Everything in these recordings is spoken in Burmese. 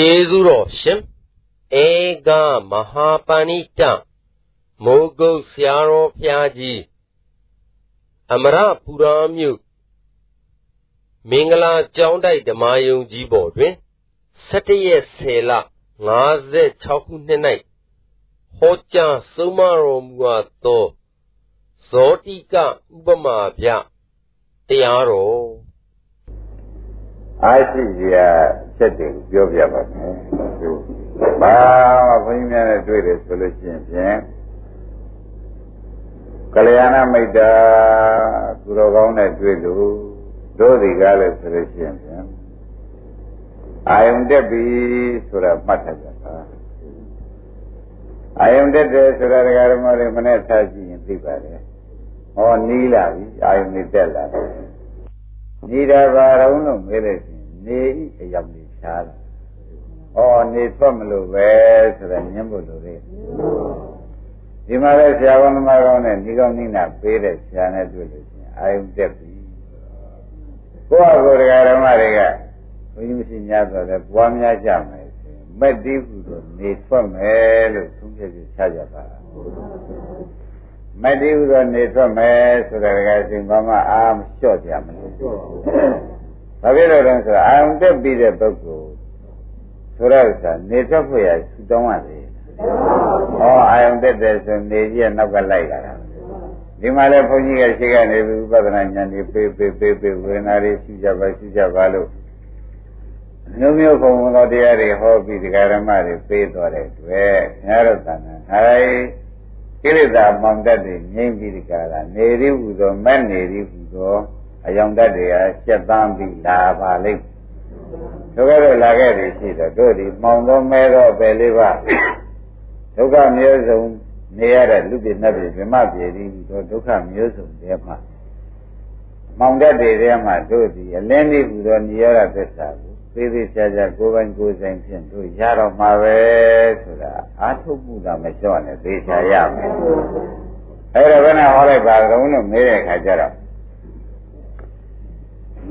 ကျေးဇူးတော်ရှင်ဧကမဟာပဏိတမိုးကုတ်ဆရာတော်ဖျားကြီးအမရပူရာမြို့မင်္ဂလာကျောင်းတိုက်ဓမ္မယုံကြီးပေါ်တွင်17ရက်10လ56ခုနှစ်၌ဟောကြားဆုံးမတော်မူအပ်သောဇောတိကဥပမာဗျတရားတော် အားရှိစရာချက်တွေပြောပြပါမယ်။ဘာမှဘုန်းကြီးများနဲ့တွေ့တယ်ဆိုလို့ရှိရင်ဖြင့်ကလျာဏမိတ်တာသူတော်ကောင်းနဲ့တွေ့လို့တို့ဒီကားလဲဆိုလို့ရှိရင်ဖြင့်အာယုန်တက်ပြီဆိုတာမှတ်ထားကြပါအာယုန်တက်တယ်ဆိုတာဒကာဓမ္မတွေမနဲ့ထားကြည့်ရင်သိပါတယ်။ဟောနီးလာပြီအာယုန်နေတက်လာတယ်။ နေတာပါတော့လို့မေးလိုက်ရင်နေဤအယောင်ကြီးရှားတယ်။ဩနေထွက်မလို့ပဲဆိုတော့ညှင်းဖို့လိုသေးတယ်။ဒီမှာလည်းဆရာကောင်းသမားကောင်းနဲ့ဒီကောင်းနိနာပေးတဲ့ဆရာနဲ့တွေ့လို့ရှိရင်အာယုန်တက်ပြီ။ကိုယ့်အကိုယ်တရားဓမ္မတွေကဘုန်းကြီးမရှိများဆိုတော့ပွားများကြမယ်ဆိုရင်မက်တိဟုတော့နေထွက်မယ်လို့သုံးဖြတ်ပြီးချကြပါ မက်တိဟုတော့နေထွက်မယ်ဆိုတဲ့ကစဉ်ဘာမှအာမလျှော့ကြမလို့ဘာဖြစ်လို့လဲဆိုတော့အာယုန်တက်ပြီးတဲ့ပုဂ္ဂိုလ်ဆိုတော့ဥစ္စာနေထွက်ဖို့ရဆူတောင်းရတယ်။ဩအာယုန်တက်တယ်ဆိုနေကြီးကနောက်ကလိုက်လာတာ။ဒီမှာလည်းဘုန်းကြီးကရှိကနေပြီးဥပဒနာဉာဏ်တွေပေးပေးပေးပေးဝေဒနာတွေရှိကြပါရှိကြပါလို့မျိုးမျိုးပုံပုံတော်တရားတွေဟောပြီးဒီဃာရမတွေပေးတော်တဲ့တွေ့ညာရတန်ခါရ ကိလေသာမောင်တတ်တွေငြိမ့်ပြီးဒီကလာနေရီဟူသောမဲ့နေရီဟူသောအယောင်တတ်တွေကရှက်သန်းပြီးလာပါလိမ့်ဒုက္ခတွေလာခဲ့တယ်ရှိတော့တို့ဒီမောင်သောမဲသောပဲလေးပါဒုက္ခမျိုးစုံနေရတဲ့လူပြည့်နတ်ပြည့်ဗမပြည့်ဒီတို့ဒုက္ခမျိုးစုံတည်းမှာမောင်တတ်တွေထဲမှာတို့ဒီအလင်းလေးဟူသောនិရောဓသစ္စာကို သေးသေးချာချာကိုယ်ပိုင်ကိုယ်ဆိုင်ဖြင့်တို့ရတော့မှာပဲဆိုတာအာထုတ်မှုတာမလျှော့နဲ့သေချာရမယ်အဲ့ဒါဘယ်နဲ့ဟောလိုက်ပါတော့လို့မေးတဲ့အခါကျတော့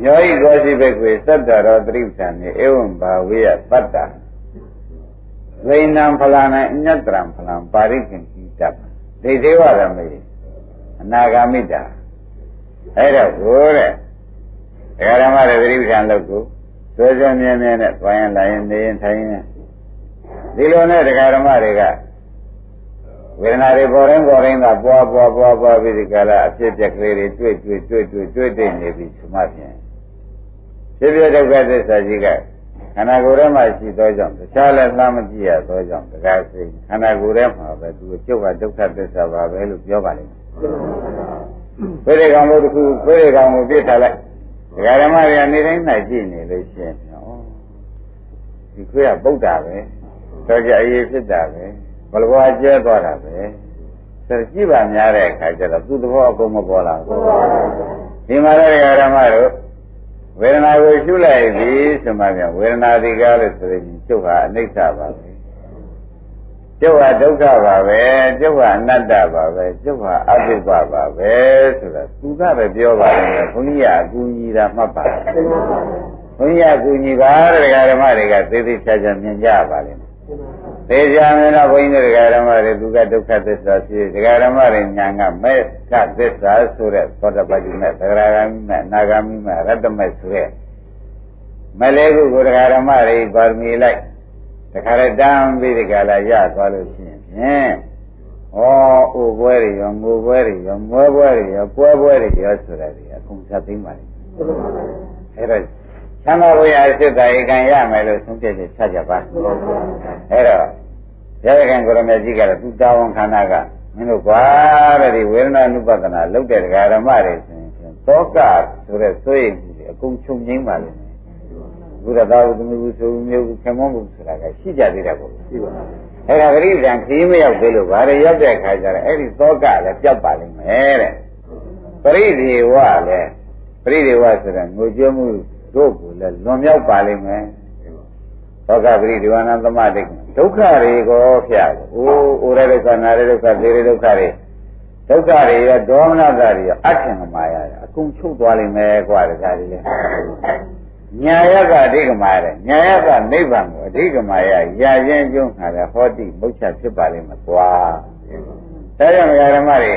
ညောဤကောရှိဘက်ကွေသတ္တရောသတိပ္ပံနေဧဝံဘာဝေယပတ္တဝိနံဖလာနံအညတရံဖလံပါရိခင်ကိတ္တဒိဋ္ဌိဝရမေအနာဂာမိတာအဲ့တော့ဘိုးတဲ့ဒကာဓမ္မတွေသတိပ္ပံလုပ်ကို ဆွဲဆွဲမြဲမြဲနဲ့သွားရင်လာရင်နေရင်ထိုင်ရင်ဒီလိုနဲ့ဒကာဓမ္မတွေကဝေဒနာတွေပေါ်ရင်ပေါ်ရင်ကပွားပွားပွားပွားပြီးဒီကလာအဖြစ်ပြက်ကလေးတွေတွေ့တွေ့တွေ့တွေ့တွေ့တွေ့နေပြီဆိုမှဖြင့်ဖြစ်ပြဒုက္ခသစ္စာကြီးကခန္ဓာကိုယ်ထဲမှာရှိသောကြောင့်တခြားလည်းလှမ်းမကြည့်ရသောကြောင့်တကားစိတ်ခန္ဓာကိုယ်ထဲမှာပဲသူကျုပ်ကဒုက္ခသစ္စာပါပဲလို့ပြောပါလိမ့်မယ်ဘယ်ဒီကောင်လို့တခုဘယ်ဒီကောင်ကိုပြစ်ထားလိုက် ဒကာဓမ္မတွေကနေတိုင်းနိုင်ကြည့်နေလို့ရှိရင်ဟောဒီခွေးကပုတ်တာပဲတော့ကြအေးဖြစ်တာပဲဘလဘွားကျဲသွားတာပဲဆိုကြည့်ပါများတဲ့အခါကျတော့သူ့သဘောအကုန်မပေါ်လာဘူးဒီမှာလည်းဒကာဓမ္မတို့ဝေဒနာကိုရှုလိုက်ပြီဆိုမှပြန်ဝေဒနာဒီကားလို့ဆိုရင်ကျုပ်ဟာအနိစ္စပါပဲ ကျုပ်ဟာဒုက္ခပါပဲကျုပ်ဟာအနတ္တပါပဲကျုပ်ဟာအတုပပါပဲဆိုတာသူကပဲပြောပါလိမ့်မယ်ဘုန်းကြီးကအကူညီတာမှတ်ပါဘုန်းကြီးကအကူညီပါတဲ့ဓမ္မတွေကသေသေးချာချာမြင်ကြပါလိမ့်မယ်သေချာမြင်တော့ဘုန်းကြီးတို့ဓမ္မတွေသူကဒုက္ခသစ္စာဖြစ်ဓမ္မတွေညာကမဲ့ကသစ္စာဆိုတဲ့သောတပတိမဲ့သဂရဂမိမဲ့အနာဂမိမဲ့ရတ္တမဲ့ဆိုတဲ့မလေးခုကိုဓမ္မတွေပါရမီလိုက် တခါရတန်းပြီးဒီကလာရသွားလို့ရှိရင်ဖြင့်ဩအိုပွဲတွေရောငိုပွဲတွေရောမွဲပွဲတွေရောပွဲပွဲတွေရောဆိုတာတွေအကုန်ဆက်သိမ်းပါလိမ့်အဲ့တော့သံဃာဝိဟာစိတ်တာဧကံရမယ်လို့ဆုံးဖြတ်ချက်ချကြပါအဲ့တော့ရဟကံကိုရမေကြီးကတော့သူတာဝန်ခန္ဓာကမင်းတို့ကွာတဲ့ဒီဝေဒနာနုပဒနာလုပ်တဲ့ဓမ္မတွေဆိုရင်သောကဆိုတဲ့သွေးမှုတွေအကုန်ချုပ်ငိမ့်ပါလိမ့်မယ် ဘုရားသာဝတ္တမျိုးဆိုမျိုးခေမုန်းမှုဆိုတာကရှိကြသေးတယ်ပေါ့ရှိပါအဲ့ဒါဂရိဒံခီးမရောက်သေးလို့ဗါရရောက်တဲ့အခါကျတော့အဲ့ဒီသောကလည်းပြောက်ပါလိမ့်မယ်တဲ့ပရိဒေဝလည်းပရိဒေဝဆိုတာငိုကြွမှုတို့ကိုလည်းလွန်မြောက်ပါလိမ့်မယ်သောကပရိဒီဝနာသမတိတ်ဒုက္ခတွေကိုဖျက်အိုးအိုရဒုက္ခနာရဒုက္ခသေရဒုက္ခတွေဒုက္ခတွေရဒေါမနတာတွေရအထင်မာရအကုန်ချုပ်သွားလိမ့်မယ်ကွာတခါကြီးလေ ညာယကအဓိကမာတဲ့ညာယကနိဗ္ဗာန်ကိုအဓိကမာယရာချင်းကျုံးခါတဲ့ဟောတိမုတ်ချဖြစ်ပါလိမ့်မယ်ကွာဒါကြောင့်ဓမ္မတွေ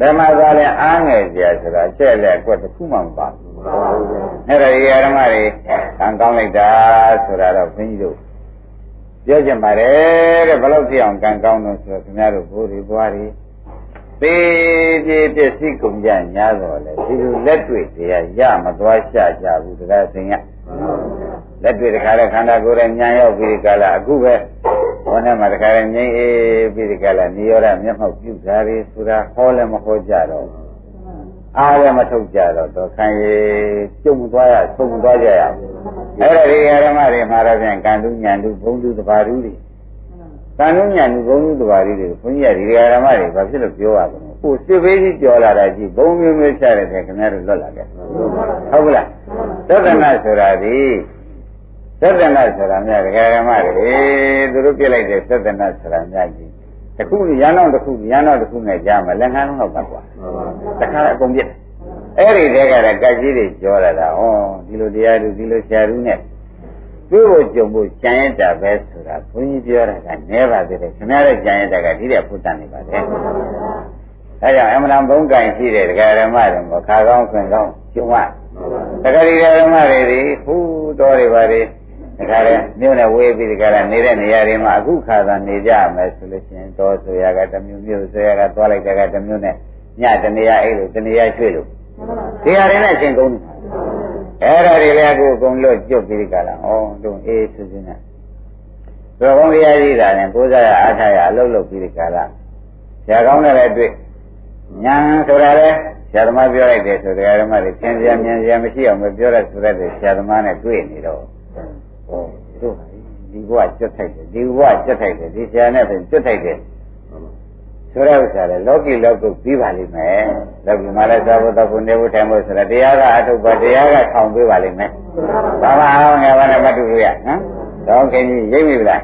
ဓမ္မသာလည်းအားငယ်ကြဆိုတာချက်လက်ကွက်တစ်ခုမှမပါဘူးအဲ့ဒါဒီဓမ္မတွေကံကောင်းလိုက်တာဆိုတာတော့ဘုန်းကြီးတို့ပြောကြပါတယ်တဲ့ဘယ်လောက်ကြည့်အောင်ကံကောင်းလို့ဆိုတော့ခင်ဗျားတို့ဘိုးတွေဘွားတွေ သေးသေးပစ္စည်းကုန်ကြညာတော့လေဒီလိုလက်တွေ့တရားရမသွားရှာကြဘူးတရားသင်ရလက်တွေ့တခါလဲခန္ဓာကိုယ်ရဲ့ညာရောက်ပြီးဒီကလာအခုပဲဘောနဲ့မှာတခါလဲငြိမ့်အေးပြီးဒီကလာနိရောဓမျက်မှောက်ပြုတာတွေဆိုတာဟောလည်းမဟောကြတော့အားလည်းမထုတ်ကြတော့တော့ခံရကျုံသွားရသုံးသွားကြရအောင်အဲ့ဒါဒီဓမ္မတွေမှာတော့ပြန်ကံတုညာတုဘုံတုတဘာတုတွေ ကံတုညာတုဘုံတုတဘာတုတွေဘုန်းကြီးကဒီဓမ္မတွေဘာဖြစ်လို့ပြောရလဲဟိုစစ်ပေးကြီးကြော်လာတာကြီးဘုံမျိုးမျိုးချရတယ်ခင်ဗျားတို့လွတ်လာခဲ့ဟုတ်ကလားသဒ္ဒနာဆိုတာဒီသဒ္ဒနာဆိုတာများဒကာဓမ္မတွေသူတို့ပြလိုက်တဲ့သဒ္ဒနာဆိုတာများကြီးတခုရန်တော့တခုရန်တော့တခုနဲ့ကြားမှာလက်ခံတော့ပါကွာတခါအကုန်ပြစ်အဲ့ဒီတဲကလည်းကြိုက်ကြီးတွေကြောလာတာဩဒီလိုတရားသူဒီလိုဆရာသူနဲ့ တွေ့ဖို့ကြုံဖို့ကြံရတာပဲဆိုတာဘုန်းကြီးပြောတာကနဲပါသေးတယ်ခင်ဗျားရဲ့ကြံရတာကဒီတဲ့ဖုတ္တန်နေပါတယ်ဒါကြောင့်အမှန်တန်ဘုံကင်ရှိတဲ့ဒကာဓမ္မတွေမခါကောင်းခွင်ကောင်းကျုံရဒကာဒီဓမ္မတွေဒီဟူတော်တွေပါတွေဒကာလည်းမြို့နဲ့ဝေးပြီးဒကာလည်းနေတဲ့နေရာတွေမှာအခုခါသာနေကြမယ်ဆိုလို့ရှိရင်တော်ဆိုရကတမျိုးမျိုးဆိုရကသွားလိုက်တဲ့ကတမျိုးနဲ့ညတနေရာအဲ့လိုတနေရာရွှေ့လို့ဒီဟာတွေနဲ့အချိန်ကုန်တယ် အဲ့ဒါတွေလည်းအခုအကုန်လွတ်ကျွတ်ပြီးဒီကလာဩတို့အေးဆူဆူနဲ့ဘယ်ကောင်းတရားကြီးတာလဲကိုးစားရအားထားရအလုပ်လုပ်ပြီးဒီကလာဆရာကောင်းနဲ့လည်းတွေ့ညာဆိုတာလေဆရာသမားပြောလိုက်တယ်ဆိုတရားဓမ္မတွေသင်စရာမြင်စရာမရှိအောင်မပြောရဆိုတဲ့ဆရာသမားနဲ့တွေ့နေတော့ဟောတို့ဒီဘဝကျွတ်ထိုက်တယ်ဒီဘဝကျွတ်ထိုက်တယ်ဒီဆရာနဲ့ပြင်ကျွတ်ထိုက်တယ် ဆိုတဲ့ဥစ္စာလေလောကီလောကုပြီးပါလိမ့်မယ်လောကီမှာလည်းသာဘုသဘုနေဖို့ထိုင်ဖို့ဆိုတာတရားကအထုပ်ပါတရားကထောင်ပေးပါလိမ့်မယ်ဘာမှအောင်ငယ်ပါနဲ့မတူဘူးရနော်တော့ခင်ကြီးရိပ်မိဗလား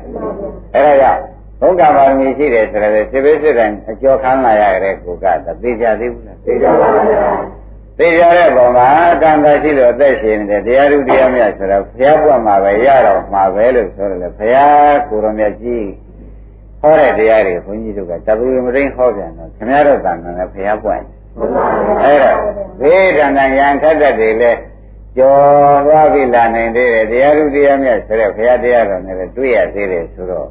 အဲ့ဒါကြောင့်ဘုံကပါရမီရှိတယ်ဆိုတော့စေဘေးစစ်တိုင်းအကျော်ခမ်းလာရတဲ့ကိုကသိကြသေးဘူးလားသိကြပါဘူးသိကြတဲ့ပုံမှာကံသာရှိလို့အသက်ရှင်နေတယ်တရားဓုတရားမြတ်ဆိုတော့ဘုရားပွတ်မှာပဲရတော့မှာပဲလို့ဆိုတယ်လေဘုရားကိုယ်တော်မြတ်ကြီး ဟောတဲ့တရားတွေဘုန်းကြီးတို့ကတပူမရင်းဟောပြန်တော့ခင်ဗျားတို့တန်တယ်ဘုရားပွင့်အဲ့တော့ဘေးဒဏ္ဍယံခတ်တဲ့တွေလဲကျော်သွားပြီလာနိုင်သေးတယ်တရားဓုတရားမြတ်ဆိုတဲ့ဘုရားတရားတော်နဲ့တွေ့ရသေးတယ်ဆိုတော့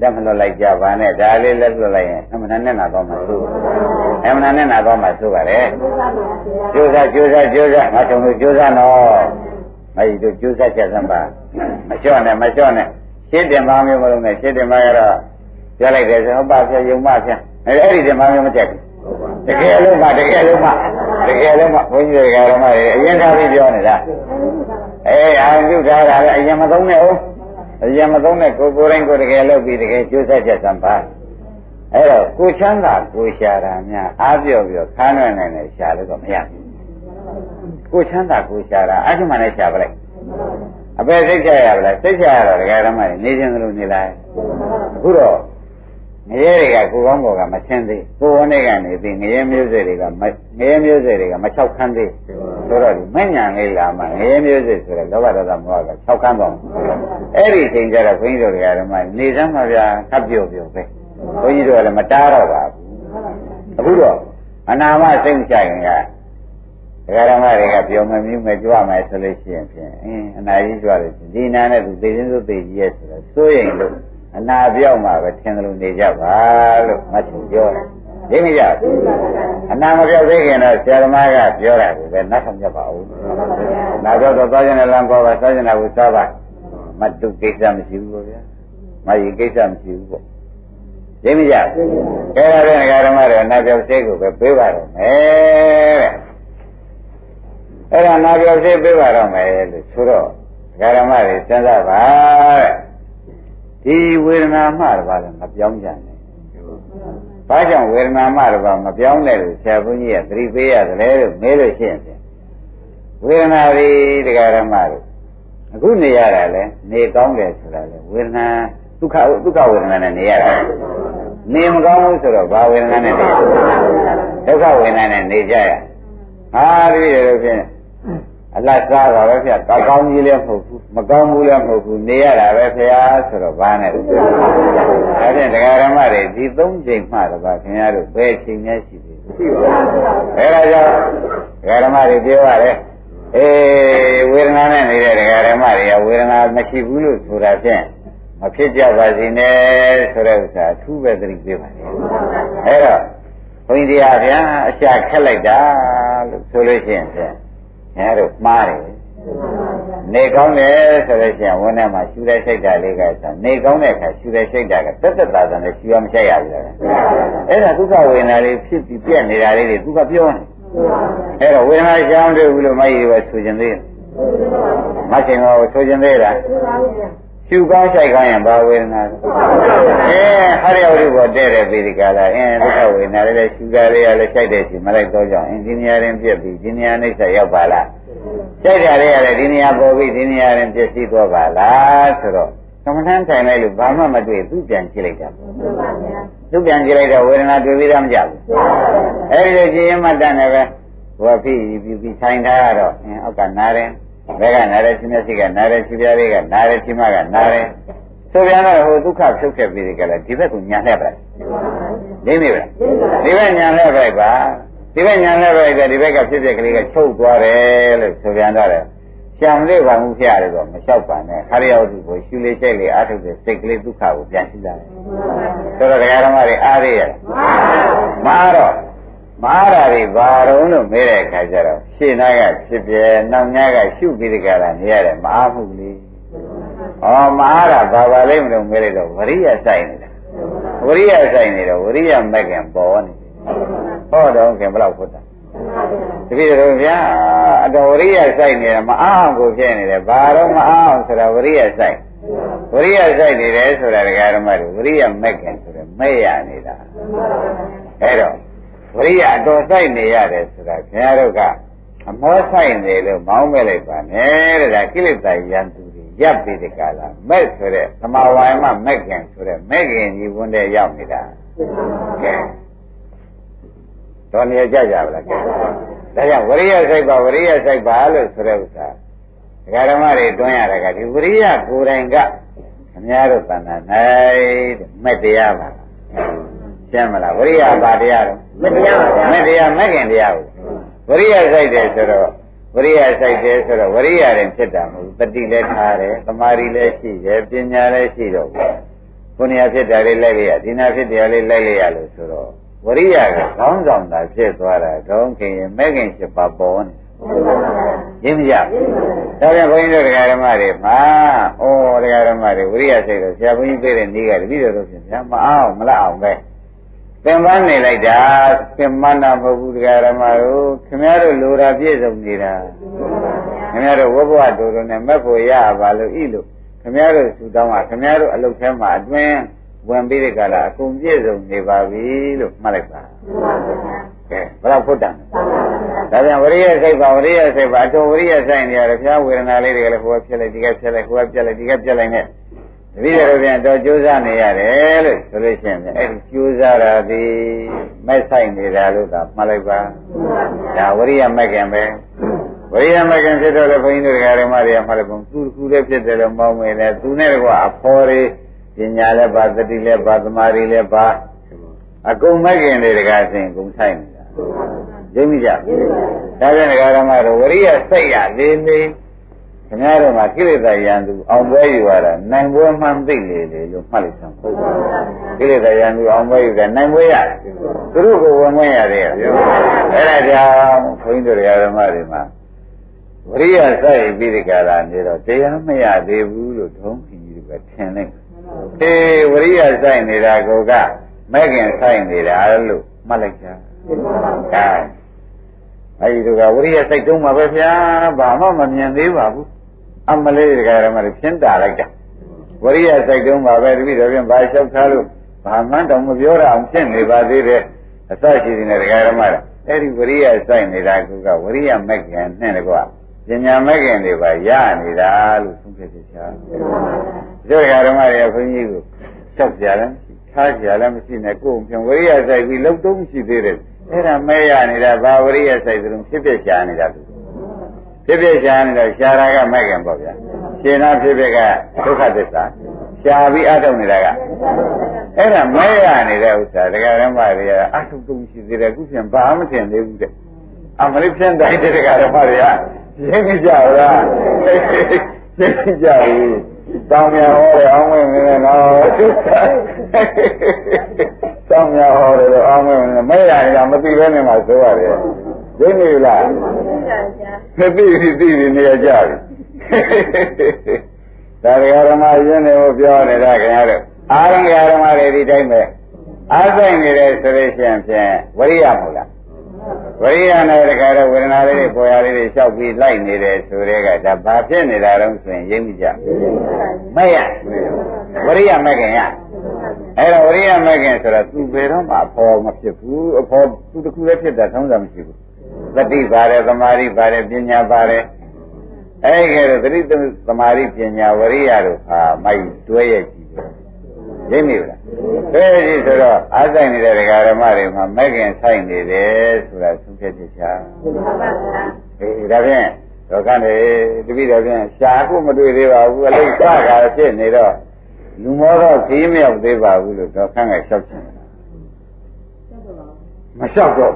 လက်မလွတ်လိုက်ကြပါနဲ့ဒါလေးလက်လွတ်လိုက်ရင်အမှန်နဲ့နာတော့မှသို့အမှန်နဲ့နာတော့မှသို့ပါလေကျိုးစားကျိုးစားကျိုးစားငါချုံလို့ကျိုးစားနော်မကြီးတို့ကျိုးစားချက်စမ်းပါမလျှော့နဲ့မလျှော့နဲ့ရှင်းတင်ပါမျိုးမလို့နဲ့ရှင်းတင်ပါရတော့ ပြောလိုက်တယ်ဆိုဟုတ်ပါဖြယုံမဖြအဲ့ဒီတင်ပါမျိုးမချက်ဘူးတကယ်လို့မှတကယ်လို့မှတကယ်လို့မှဘုန်းကြီးတွေကဓမ္မတွေအရင်ထားပြီးပြောနေတာအေးအာရုံပြုထားတာလည်းအရင်မသုံးနဲ့ဟုတ်အရင်မသုံးတဲ့ကိုကိုယ်တိုင်းကိုတကယ်လုပ်ပြီးတကယ်ကျိုးဆက်ချက်စံပါအဲ့တော့ကိုချမ်းသာကိုရှာတာများအားပြော့ပြော့ခါးနှွယ်နိုင်တယ်ရှာလို့တော့မရဘူးကိုချမ်းသာကိုရှာတာအမှန်နဲ့ရှာပလိုက်အပေစိတ်ချရပါလားစိတ်ချရတော့ဒကာဓမ္မတွေနေခြင်းလို့နေလိုက်အခုတော့ ငရဲတွေကကိုကောင်းဘော်ကမချင်းသေးကိုဝန်းတွေကနေပြီးငရဲမျိုးစေ့တွေကငရဲမျိုးစေ့တွေကမချောက်ခန်းသေးဆိုတော့ဒီမညံလေးလာမှငရဲမျိုးစေ့ဆိုတော့လောဘဒေါသမောဟကချောက်ခန်းတော့အဲ့ဒီချိန်ကျတော့ဘုန်းကြီးတို့တွေကဓမ္မနေစမ်းပါဗျာခပ်ပြုတ်ပြုတ်ပဲဘုန်းကြီးတို့ကလည်းမတားတော့ပါဘူးအခုတော့အနာမစိတ်ချရင်ကဒကာဓမ္မတွေကပြောမမြူးမကြွမယ်ဆိုလို့ရှိရင်ဖြင့်အင်းအနာကြီးကြွတယ်ဒီနာနဲ့သူသိချင်းစုသိကြီးရဲ့ဆိုတော့စိုးရင်လို့ အနာပြောက်မှပဲထင်တယ်လို့နေကြပါလို့မတ်ချပြောတယ်သိမကြဘူးအနာမပြောက်သေးခင်တော့ဆရာသမားကပြောတာကိုပဲနတ်ဆောင်ကြပါဦးနာပြောတော့သွားခြင်းနဲ့လမ်းပေါ်ပါသွားခြင်းနဲ့ဝစားပါမတုကိစ္စမရှိဘူးပေါ့ဗျာမယီကိစ္စမရှိဘူးပေါ့သိမကြဘူးအဲဒါနဲ့ဓမ္မတွေနာပြောက်သေးကိုပဲပေးပါတော့မယ်တဲ့အဲ့ဒါနာပြောက်သေးပေးပါတော့မယ်လို့ဆိုတော့ဓမ္မတွေစဉ်းစားပါတဲ့ ဒီဝေဒနာမှတပါးလည်းမပြောင်းကြနဲ့။ဘာကြောင့်ဝေဒနာမှတပါးမပြောင်းလဲလို့ဆရာဘုန်းကြီးကသတိပေးရတယ်လို့မေးလို့ရှိရင်ဝေဒနာတွေတရားဓမ္မတွေအခုနေရတာလဲနေကောင်းတယ်ဆိုတာလဲဝေဒနာဒုက္ခဒုက္ခဝေဒနာနဲ့နေရတာနေမကောင်းဘူးဆိုတော့ဘာဝေဒနာနဲ့နေဒုက္ခဝေဒနာနဲ့နေကြရဟာတပည့်တော်ဖြင့် အလတ်စားပါပဲဗျာကောကောင်းကြီးလည်းမဟုတ်ဘူးမကောင်းဘူးလည်းမဟုတ်ဘူးနေရတာပဲဗျာဆိုတော့ဘာနဲ့လဲဒါဖြင့်တရားဓမ္မတွေဒီသုံးချိန်မှတော့ဗျခင်ဗျားတို့ဘယ်ချိန်များရှိသေးလဲရှိပါဘူးအဲဒါကြောင့်တရားဓမ္မတွေပြောရတယ်အေးဝေဒနာနဲ့နေတဲ့တရားဓမ္မတွေကဝေဒနာမရှိဘူးလို့ဆိုတာဖြင့်မဖြစ်ကြပါစေနဲ့ဆိုတဲ့ဥစ္စာအထူးပဲသတိပေးပါလေအဲတော့ဘုန်းကြီးတရားဗျာအရှာခက်လိုက်တာလို့ဆိုလို့ရှိရင်ဖြင့် အဲတို့မှားတယ်နေကောင်းတယ်ဆိုလို့ရှိရင်ဝန်းထဲမှာရှူတဲ့စိတ်ဓာတ်လေးကဆိုနေကောင်းတဲ့အခါရှူတဲ့စိတ်ဓာတ်ကတက်တက်တာတာနဲ့ရှူရမချက်ရဘူးလားအဲ့ဒါဒုက္ခဝေဒနာလေးဖြစ်ပြီးပြက်နေတာလေးတွေသူကပြောနေအဲ့တော့ဝေဒနာရှောင်းတယ်ဘူးလို့မကြီးပဲဆိုခြင်းသေးမရှင်ကဆိုခြင်းသေးလား ရှုကောင်းဆိုင်ကောင်းရင်ဘာဝေဒနာလဲအဲဟရိယဝိဘောတဲ့တဲ့ပေဒီကလာအင်းဒုက္ခဝေဒနာလေးရှုကြလေးရလဲဆိုင်တဲ့ရှိမလိုက်တော့ကြောင်းအင်းဒီနေရာရင်ပြက်ပြီးဒီနေရာနှိစ္စရောက်ပါလားဆိုင်ကြလေးရလဲဒီနေရာပေါ်ပြီးဒီနေရာရင်ပြက်စီးသွားပါလားဆိုတော့သမထမ်းထိုင်လိုက်လို့ဘာမှမတွေ့သူပြန်ကြည့်လိုက်တာသူပြန်ကြည့်လိုက်တော့ဝေဒနာတွေ့ပြီးတော့မကြဘူးအဲဒီလိုကြည့်ရင်မှတ်တယ်ပဲဟိုဖိပြီးပြီးထိုင်ထားတော့အင်းအောက်ကနားတယ် ဘယ်ကနာရဲရှင်မျက်စိကနာရဲခြေပြားလေးကနာရဲခြေမကနာရဲဆိုပြန်တော့ဟိုဒုက္ခဖြုတ်ခဲ့ပြီးဒီကလည်းဒီဘက်ကိုညာလှည့်ပါလိမ့်နေပါဒီဘက်ညာလှည့်ပါပါဒီဘက်ညာလှည့်ပါကဒီဘက်ကဖြစ်ဖြစ်ကလေးကချုပ်သွားတယ်လို့ဆိုပြန်တော့တယ်ရှံလေးပါမှုဖျရတယ်တော့မလျှောက်ပါနဲ့ခရိယဝတ္ထုကိုရှူလေးချိတ်လေးအားထုတ်တဲ့စိတ်ကလေးဒုက္ခကိုပြန်ရှင်းလာတယ်ဆိုတော့တရားဓမ္မတွေအားရရတယ်မအားတော့ မအားတာတွေဘာတော့လို့မေးတဲ့အခါကျတော့ရှင်းနာကဖြစ်ပြဲနောက်ညကရှုပြီးတကယ်လားနေရတယ်မအားမှုလေးဩမအားတာဘာပါလိမ့်မလို့မေးလိုက်တော့ဝရိယဆိုင်နေတာဝရိယဆိုင်နေတော့ဝရိယမက်ကံပေါ်နေဟောတော့ခင်ဘယ်လောက်ဖွတ်တာတပည့်တော်ဗျာအတော်ဝရိယဆိုင်နေတာမအားအောင်ကိုဖြစ်နေတယ်ဘာတော့မအားအောင်ဆိုတာဝရိယဆိုင်ဝရိယဆိုင်နေတယ်ဆိုတာဒကာဓမ္မတွေဝရိယမက်ကံဆိုတော့မဲ့ရနေတာအဲ့တော့ ဝရိယအတော်ဆိုင်နေရတယ်ဆိုတာခင်ဗျားတို့ကအမောဆိုင်နေလို့မောင်းမဲ့လိုက်ပါနဲ့တဲ့ဒါကိလေသာယန္တုတွေရပ်ပြီးဒီကလာမဲ့ဆိုတဲ့သမာဝါယမမဲ့ခင်ဆိုတဲ့မဲ့ခင်ကြီးဝန်းတဲ့ရောက်နေတာကဲတော်နေကြကြပါလားကဲဒါကြောင့်ဝရိယစိုက်ပါဝရိယစိုက်ပါလို့ဆိုတဲ့ဥစ္စာဒကာဓမ္မတွေတွန်းရတာကဒီဝရိယကိုယ်တိုင်ကခင်ဗျားတို့တဏ္ဍာ၌မဲ့တရားပါရှင်းမလားဝရိယဘာတရားတော့ မတရားပါဗျာမတရားမခင်တရားကိုဝရိယစိုက်တယ်ဆိုတော့ဝရိယစိုက်တယ်ဆိုတော့ဝရိယရင်ဖြစ်တာမဟုတ်ဘူးတတိလည်းထားတယ်သမာဓိလည်းရှိတယ်ပညာလည်းရှိတော့ခုနေရာဖြစ်တာလေးလိုက်လိုက်ရဒီနာဖြစ်တယ်လေးလိုက်လိုက်ရလို့ဆိုတော့ဝရိယကကောင်းဆောင်တာဖြစ်သွားတာဒုံခင်ရင်မဲခင်ဖြစ်ပါပေါ်နေရင်းမရဒါပြန်ဘုန်းကြီးတို့တရားဓမ္မတွေမှာဩတရားဓမ္မတွေဝရိယစိတ်တော့ဆရာဘုန်းကြီးပြေးတဲ့နေ့ကတပည့်တော်တို့ဖြင့်ဗျာမအောင်မလအောင်ပဲ သင်္ပန်းနေလိုက်တာသင်္ပန်းတာမဟုတ်ဘူးတရားဓမ္မတို့ခင်ဗျားတို့လိုတာပြည့်စုံနေတာခင်ဗျားတို့ဝဘဝတို့တို့နဲ့မက်ဖို့ရပါလို့ဤလို့ခင်ဗျားတို့သူတောင်းတာခင်ဗျားတို့အလုတ်ထဲမှာအတွင်းဝင်ပြီးတဲ့ကလာအကုန်ပြည့်စုံနေပါပြီလို့မှတ်လိုက်ပါကဲဘယ်တော့ဖုတ်တန်ဒါပြန်ဝရိယစိတ်ပါဝရိယစိတ်ပါအတော်ဝရိယဆိုင်နေရတယ်ဘုရားဝေဒနာလေးတွေကလည်းဟိုကဖြစ်လိုက်ဒီကဖြစ်လိုက်ဟိုကပြက်လိုက်ဒီကပြက်လိုက်နဲ့ တပည့်တော်ပြန်တော့ကြိုးစားနေရတယ်လို့ဆိုလို့ရှိရင်အဲ့ဒီကြိုးစားတာဒီမဲ့ဆိုင်နေတာလို့သာမှတ်လိုက်ပါဒါဝရိယမဲ့ခင်ပဲဝရိယမဲ့ခင်ဖြစ်တော့လေဘုန်းကြီးတို့ဓမ္မတွေကမှတ်လိုက်ပုံသူကူလည်းဖြစ်တယ်လို့မောင်းမယ်လေသူနဲ့ကအဖော်တွေပညာလည်းပါသတိလည်းပါသမာဓိလည်းပါအကုန်မဲ့ခင်တွေတကားစဉ်ကုန်ဆိုင်နေတာသိမိကြဒါပြန်ဒကာဓမ္မတို့ဝရိယစိတ်ရလေးလေး ခင်ဗျားတို့မှာကိလေသာရန်သူအောင်ပွဲယူရတာနိုင်ပွဲမှန်သိလေလေလို့မှတ်လိုက်သမ်းဟုတ်ပါဘူးကိလေသာရန်သူအောင်ပွဲယူတာနိုင်ပွဲရတယ်သူတို့ကိုဝင်ဝင်ရတယ်အဲ့ဒါကြောင့်ခွင်းတို့ဓမ္မတွေမှာဝရိယစိုက်ပြီးဒီကလာနေတော့တရားမရသေးဘူးလို့ထုံးခင်ကြီးကထင်လိုက်အေးဝရိယစိုက်နေတာကိုကမဲ့ခင်စိုက်နေတာလို့မှတ်လိုက်ကြဒါအဲဒီကဝရိယစိုက်တုံးမှာပဲဗျာဘာမှမမြင်သေးပါဘူး အမလေးတွေကဓမ္မတွေဖြင်းတာလိုက်တာဝရိယစိုက်တုံးပါပဲတပည့်တော်ပြန်ဘာလျှောက်ထားလို့ဘာမှတောင်မပြောရအောင်ဖြစ်နေပါသေးတယ်အစရှိနေတဲ့ဒကာဓမ္မတွေအဲ့ဒီဝရိယစိုက်နေတာကဝရိယမက္ကံနဲ့တကွာပညာမက္ကံတွေပါရနေတာလို့သုံးဖြတ်ချက်ချာဒီဒကာဓမ္မတွေကခွန်ကြီးကိုလျှောက်ကြတယ်ထားကြလည်းမရှိနဲ့ကိုယ်ပြန်ဝရိယစိုက်ပြီးလုံတုံးရှိသေးတယ်အဲ့ဒါမဲရနေတာဘာဝရိယစိုက်သလုံးဖြစ်ဖြစ်ရှာနေတာသူ ဖြစ်ဖြစ်ရှားနေတော့ရှားတာကမဲ့ခင်ပေါ့ဗျာရှင်နာဖြစ်ဖြစ်ကဒုက္ခသစ္စာရှားပြီးအထုတ်နေတာကအဲ့ဒါမဲရနေတဲ့ဥစ္စာဒကာရမတွေကအထုတ်တုံးရှိသေးတယ်အခုပြန်ဘာမှမထင်သေးဘူးတဲ့အမလေးဖြန့်တိုင်းတဲ့ဒကာရမတွေကရင်းကြပါလားရင်းကြဘူးတောင်းမြဟောတယ်အောင်းဝင်နေတော့တောင်းမြဟောတယ်အောင်းဝင်နေမဲရနေတာမသိဘဲနေမှာဆိုရတယ်သိနေလား သိပြီသိပြီနေရကြပြီဒါရဓမ္မရင်းနေကိုပြောနေတာခင်ဗျားတို့အာရံဓမ္မတွေဒီတိုင်းပဲအားဆိုင်နေတယ်ဆိုလို့ရှိရင်ဖြင့်ဝရိယမို့လားဝရိယနဲ့တခါတော့ဝေဒနာလေးတွေပေါ်ရလေးတွေလျှောက်ပြီးလိုက်နေတယ်ဆိုတဲ့ကဒါဘာဖြစ်နေတာတုံးဆိုရင်ရိပ်မိကြမဲ့ရဝရိယမဲ့ခင်ရအဲ့တော့ဝရိယမဲ့ခင်ဆိုတော့သူဘယ်တော့မှအဖော်မဖြစ်ဘူးအဖော်သူတခုလည်းဖြစ်တာသုံးစားမရှိဘူး သတိပါတယ်သမာဓိပါတယ်ပညာပါတယ်အဲ့ကဲတော့သတိသမာဓိပညာဝရိယတို့ဟာမိုက်တွဲရဲ့ကြည့်တယ်ရိပ်မိလားတွဲကြည့်ဆိုတော့အားဆိုင်နေတဲ့ဒကာဓမ္မတွေမှာမဲ့ခင်ဆိုင်နေတယ်ဆိုတာသုံးဖြတ်ချက်ချာအေးဒါဖြင့်တော့ကနေတပိတော့ဖြင့်ရှားခုမတွေ့သေးပါဘူးအလိစကာဖြစ်နေတော့လူမောတော့ခီးမရောက်သေးပါဘူးလို့တော့ခန့်ကလျှောက်ချင်တယ်မလျှောက်တော့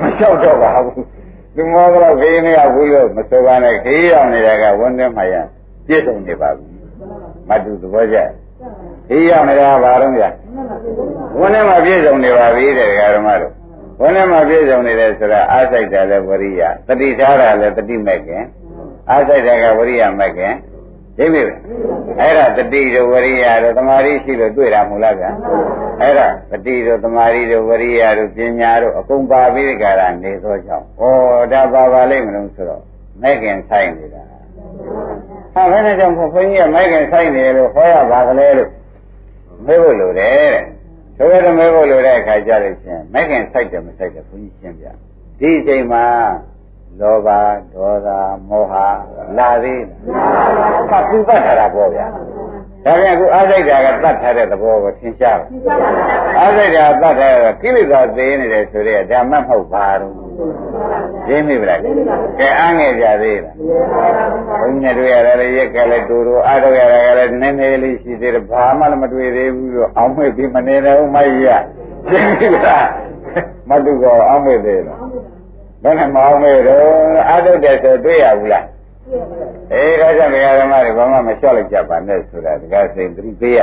မလျှောက်တော့ပါဘူးလူမောကတော့ခီးမရောက်ဘူးလို့မဆိုပါနဲ့ခီးရောက်နေတာကဝန်ထဲမှာရပြည့်စုံနေပါဘူးမတူသဘောကျဒီရောက်နေတာဘာတော့ဗျဝန်ထဲမှာပြည့်စုံနေပါပြီတဲ့ဓမ္မတို့ဝန်ထဲမှာပြည့်စုံနေတယ်ဆိုတာအားစိတ်တယ်လည်းဝရိယတတိထားတာလည်းတတိမဲ့ခင်အားစိတ်တယ်ကဝရိယမဲ့ခင် သိပြီအဲ့ဒါတတိတို့ဝရိယတို့သမာဓိရှိလို့တွေ့တာမဟုတ်လားဗျာအဲ့ဒါတတိတို့သမာဓိတို့ဝရိယတို့ပညာတို့အကုန်ပါပြီးကြတာနေသောကြောင့်ဩဒါပါပါလိမ့်မလို့ဆိုတော့မဲ့ခင်ဆိုင်နေတာဟာဘယ်နဲ့ကြောင့်ဘုန်းကြီးကမဲ့ခင်ဆိုင်နေလို့ဟောရပါကလေးလို့မေးဖို့လိုတယ်တဲ့ဆိုရတော့မေးဖို့လိုတဲ့အခါကျလို့ချင်းမဲ့ခင်ဆိုင်တယ်မဆိုင်တယ်ဘုန်းကြီးရှင်းပြဒီအချိန်မှာ လောဘဒေါသမောဟလာသေးလားသူပတ်ထားတာပေါ့ဗျာဒါပြန်အခုအားစိတ်ဓာတ်ကတတ်ထားတဲ့သဘောကိုသင်ရှားတယ်အားစိတ်ဓာတ်တတ်ထားတဲ့ကိလေသာသေးနေတယ်ဆိုတဲ့ဓမ္မမဟုတ်ပါဘူးရင်းမိဗလားကဲအားငယ်ကြသေးလားဘုန်းကြီးတို့ရတယ်ရက်ကလည်းတူတူအားတော့ရတယ်ကလည်းနည်းနည်းလေးရှိသေးတယ်ဘာမှလည်းမတွေ့သေးဘူးလို့အောင်းမဲ့ပြီးမနေတော့မကြီးရရင်းမိဗလားမတူကောအောင်းမဲ့သေးလား ဘယ်နဲ့မအောင်မဲ့တော့အာထုတ်တယ်ဆိုတွေ့ရဘူးလားအေးဒါကြောင့်ဒကာဓမ္မတွေဘာမှမလျှော့လိုက်ကြပါနဲ့ဆိုတာဒကာစိန်သတိပေးရ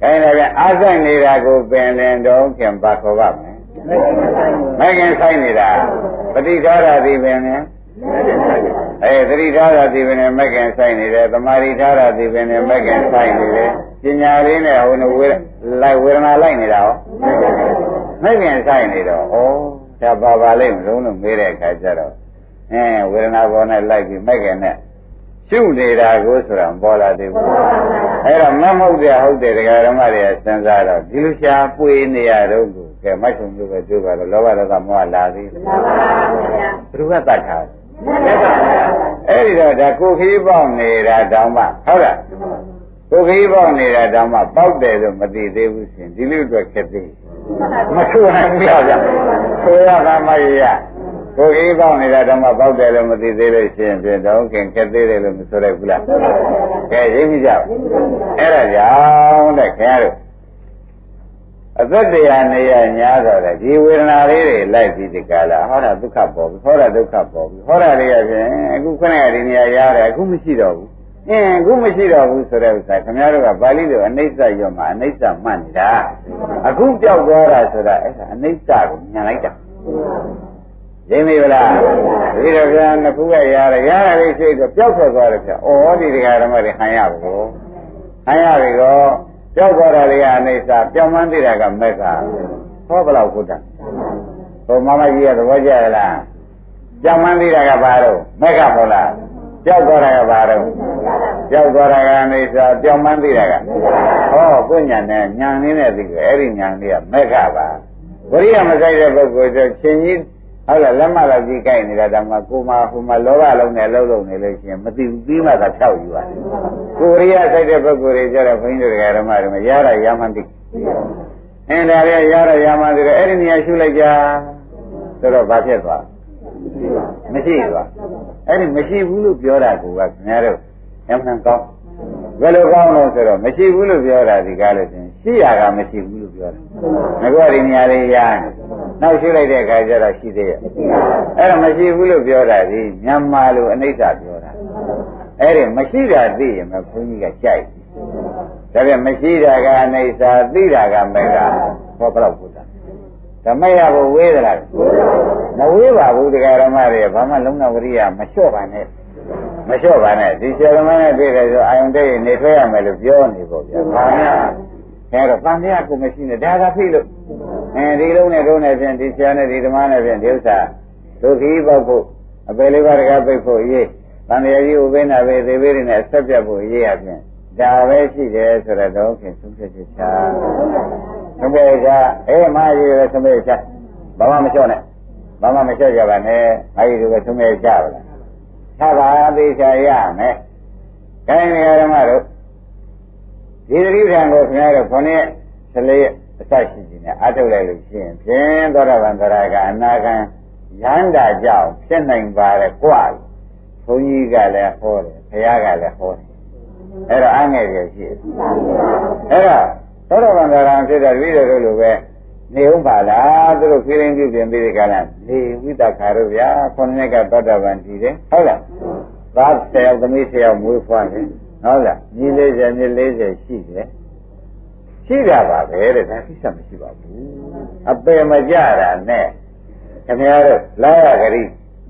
ခိုင်းတယ်ဗျအားဆိုင်နေတာကိုပင်လင်တော့ခင်ပါခေါ်ပါမယ်မခင်ဆိုင်နေတာပฏิထားတာဒီပင်လင်အဲသတိထားတာဒီပင်လင်မခင်ဆိုင်နေတယ်သမာဓိထားတာဒီပင်လင်မခင်ဆိုင်နေတယ်ပညာလေးနဲ့ဟိုဝေလိုက်ဝေဒနာလိုက်နေတာဟောမခင်ဆိုင်နေတော့ဩ ဒါပါပါလိမ့်မလို့လို့မေးတဲ့အခါကျတော့အဲဝေဒနာပေါ်နဲ့လိုက်ပြီးမဲ့ခင်နဲ့ရှုနေတာကိုဆိုတာမပေါ်လာသေးဘူးအဲ့တော့မမဟုတ်တဲ့ဟုတ်တယ်ဒကာဓမ္မတွေကစဉ်းစားတော့ဒီလိုရှားပွေနေရတော့ကိုကဲမတ်ချုံမျိုးပဲပြောပါတော့လောဘဒေါသမောဟလာသေးတယ်ဘယ်သူကတတ်ထားအဲ့ဒီတော့ဒါကိုခီးပေါက်နေတာတောင်မှဟုတ်လားကိုခီးပေါက်နေတာတောင်မှပေါက်တယ်လို့မသိသေးဘူးရှင်ဒီလိုအတွက်ခက်သေး မဆိုးနိုင်ဘူးလားဗျဆိုရတာမရရကိုယ်ကြီးပေါက်နေတာတော့မှပေါက်တယ်လို့မသိသေးလို့ရှိရင်ပြင်တော့ခင်ခက်သေးတယ်လို့မဆိုရဘူးလားကဲရိပ်မိကြအဲ့ဒါကြောင့်တဲ့ခင်ဗျားတို့အသက်တရားနေရညာတော့လေဒီဝေဒနာလေးတွေလိုက်ပြီးဒီကလာဟောတာဒုက္ခပေါ်ပြီဟောတာဒုက္ခပေါ်ပြီဟောတာလေးရဖြင့်အခုခဏဒီနေရာရတယ်အခုမရှိတော့ဘူး အင်းအခုမရှိတော့ဘူးဆိုတဲ့ဥစ္စာခင်ဗျားတို့ကပါဠိလိုအနိစ္စရောမှာအနိစ္စမှတ်နေတာအခုပြောက်သွားတာဆိုတာအဲ့ဒါအနိစ္စကိုညံလိုက်တာရင်းမိဗလားဒီတော့ဗျာနှစ်ခုကရတယ်ရတယ်လေးရှိတော့ပျောက်ထွက်သွားတယ်ဗျ။အော်ဒီတရားဓမ္မတွေဟန်ရဘူး။ဟန်ရပြီကောပျောက်သွားတာတွေကအနိစ္စပြောင်းမှန်းသိတာကမက်ကဟောဘလောက်ကုတ္တ။ဟိုမမကြီးကသဘောကျရလား။ပြောင်းမှန်းသိတာကဘာတော့မက်ကမဟုတ်လား။ ပျောက်သွားတာကဘာတော့ပျောက်သွားတာကအနိစ္စပြောင်းမှန်းသိတာကဟောကိုညာနဲ့ညာနည်းနဲ့သိကြအဲ့ဒီညာလေးကမက်ကပါ။ဝရိယမဆိုင်တဲ့ပုဂ္ဂိုလ်ဆိုချင်းကြီးဟုတ်လားလက်မလောက်ကြီးကြိုက်နေတာဓမ္မကိုမဟိုမှာလောဘလုံးနဲ့လှုပ်လုံးနေလို့ရှိရင်မသိဘူးပြီးမှသာဖြောက်ယူပါကိုရိယစိုက်တဲ့ပုဂ္ဂိုလ်တွေကြတော့ဘုန်းကြီးတို့ဓမ္မတွေမှာရတာရမှန်းသိအင်းဒါရရရရမှန်းသိတယ်အဲ့ဒီနေရာရှုလိုက်ကြဆိုတော့ဘာဖြစ်သွား မရှိဘူးအဲ့ဒီမရှိဘူးလို့ပြောတာကခင်ဗျားတို့အမှန်ကောင်းဘယ်လိုကောင်းလို့ဆိုတော့မရှိဘူးလို့ပြောတာဒီကားလို့ရှင်ရှိရကမရှိဘူးလို့ပြောတာငါကဒီနေရာလေးရနောက်ရှိလိုက်တဲ့အခါကျတော့ရှိသေးရဲ့အဲ့တော့မရှိဘူးလို့ပြောတာဒီမြန်မာလိုအနိစ္စပြောတာအဲ့ဒီမရှိတာသိရင်မဘုန်းကြီးကကြိုက်ဒါပြန်မရှိတာကအိဋ္ဌာသိတာကမေကဟောဘယ်တော့ဘုရား ဓမ္မရဘဝေးသလားမဝေးပါဘူးတရားဓမ္မတွေဘာမှလုံးဝဝရိယမလျှော့ပါနဲ့မလျှော့ပါနဲ့ဒီဆရာဓမ္မနဲ့တွေ့တယ်ဆိုအာယုန်တဲ့နေထွက်ရမယ်လို့ပြောနေပေါ့ဗျာဘာများအဲတော့တန်တရားကိုမရှိနဲ့ဒါသာဖြစ်လို့အဲဒီလုံးနဲ့လုံးနဲ့ဖြင့်ဒီဆရာနဲ့ဒီဓမ္မနဲ့ဖြင့်ဒီဥစ္စာဒုက္ခိပေါက်ဖို့အပေလေးပါးတကားပိတ်ဖို့အရေးတန်တရားကြီးဥပိ္ပနာပဲသေဘေးတွေနဲ့ဆက်ပြတ်ဖို့အရေးအပြင်ဒါပဲရှိတယ်ဆိုတော့ခင်သုံးဖြတ်ချက်ချာ သုံးဖြတ်ချက်အေးမကြီးပဲသုံးဖြတ်ချက်ဘာမှမလျှော့နဲ့ဘာမှမလျှော့ကြပါနဲ့မကြီးတို့ပဲသုံးဖြတ်ချက်ပါလားချပါသေးချာရမယ်ခိုင်းနေရဓမ္မတို့ဒီတိပ္ပံကိုခင်ဗျားတို့ခொနည်းဆလေးအစရှိခြင်းနဲ့အထုတ်လိုက်လို့ရှိရင်ဖြင့်သောတာပန်သရကအနာဂံရန္တာကြောင့်ဖြစ်နိုင်ပါတယ်ကြွားဘုန်းကြီးကလည်းဟောတယ်ဘုရားကလည်းဟောတယ်အဲ့တော့အငဲ့ရရှိတယ်အဲ့တော့ သောတာပန်သရံဖြစ်တဲ့ဝိရတို့လိုပဲနေဥပါလားသူတို့ဖိရင်ပြုပြင်ပြီးဒီကလာနေဝိတခါတို့ဗျာခொနည်းကသောတာပန်တည်တယ်ဟုတ်လားသား၁၀ယောက်သမီး၁၀ယောက်မွေးဖွားတယ်ဟုတ်လားညီ40ညီ40ရှိတယ်ရှိတာပါပဲတဲ့ဒါကိစ္စမရှိပါဘူးအပယ်မကြတာနဲ့ခင်ဗျားတို့လာရဂရိ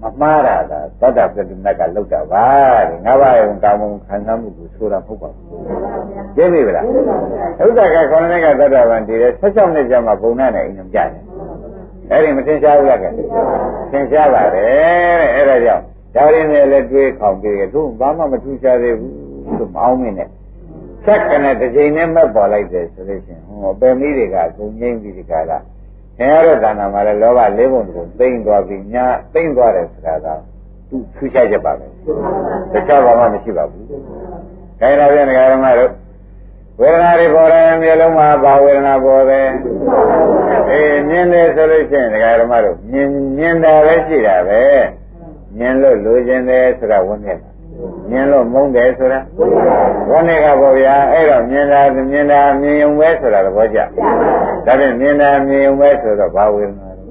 မမှားတာကသတ္တပတ္တနကလောက်တာပါတဲ့ငါးပါးယုံကာမုံခံစားမှုကိုဆိုတာမဟုတ်ပါဘူးသိပြီလားဥဒ္ဒကခေါင်းနဲ့ကသတ္တဗံတည်တယ်၁၆နှစ်ကြာမှဘုံနဲ့အိမ်အောင်ကြတယ်အဲ့ဒီမထင်ရှားဘူးလားကထင်ရှားပါတယ်တဲ့အဲ့ဒါကြောင့်ဒါရင်းနဲ့လည်းတွေးခေါင်ပြီးသူဘာမှမထူးခြားသေးဘူးလို့မအောင်မင်းနဲ့ချက်ကနဲ့တစ်ချိန်နဲ့မက်ပေါ်လိုက်တယ်ဆိုလို့ရှိရင်ဟောပယ်မိတွေကဂုံငိမ့်ပြီးဒီကလာ ခင်ဗျားတို့ကဏ္ဍမှာလည်းလောဘလေးပုံတစ်ပုံသိမ့်သွားပြီးညာသိမ့်သွားတယ်ဆိုတာကသူထူးခြားချက်ပါပဲတခြားဘာမှမရှိပါဘူးခိုင်းတာပြန်ဒကာရမတို့ဝေဒနာတွေပေါ်တယ်မျိုးလုံးမှာဘာဝေဒနာပေါ်တယ်အေးမြင်တယ်ဆိုလို့ရှိရင်ဒကာရမတို့မြင်မြင်တာပဲရှိတာပဲမြင်လို့လိုချင်တယ်ဆိုတာဝန်းနေတာ မြင်လို့မုန်းတယ်ဆိုတာဝန်းနေကပေါ့ဗျာအဲ့တော့မြင်တာမြင်တာမြင်ုံပဲဆိုတာသဘောကျဒါဖြင့်မြင်တာမြင်ုံပဲဆိုတော့ဘာဝေဒနာလဲ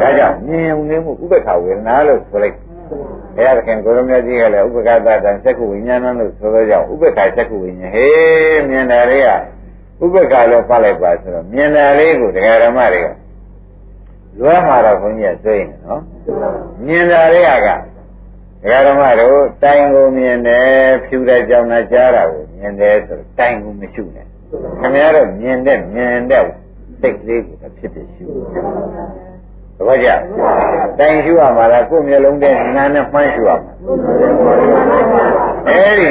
ဒါကြောင့်မြင်ုံနေမှုဥပ္ပခဝေဒနာလို့ဆိုလိုက်ဘုရားသခင်ကိုရမကြီးကလည်းဥပ္ပခသတ္တံစက္ခုဝိညာဏလို့ဆိုတော့ကြောင့်ဥပ္ပခစက္ခုဝိညာဉ်ဟေးမြင်တာလေးကဥပ္ပခလို့ဖတ်လိုက်ပါဆိုတော့မြင်တာလေးကိုတရားဓမ္မတွေကလွဲမှာတော့ဘုန်းကြီးကသိနေနော်မြင်တာလေးက ဒကာဓမ္မတို့တိုင်ကိုမြင်တယ်ဖြူတဲ့ကြောင်နဲ့ကြားတာကိုမြင်တယ်ဆိုတိုင်ကိုမရှုနဲ့ခင်ဗျားတို့မြင်တဲ့မြင်တဲ့စိတ်ကလေးကိုဖြစ်ဖြစ်ရှုသဘောကျတိုင်ရှုရမှာလားကိုယ်မျိုးလုံးတဲ့နာနဲ့မှန်းရှုရမှာအဲဒီ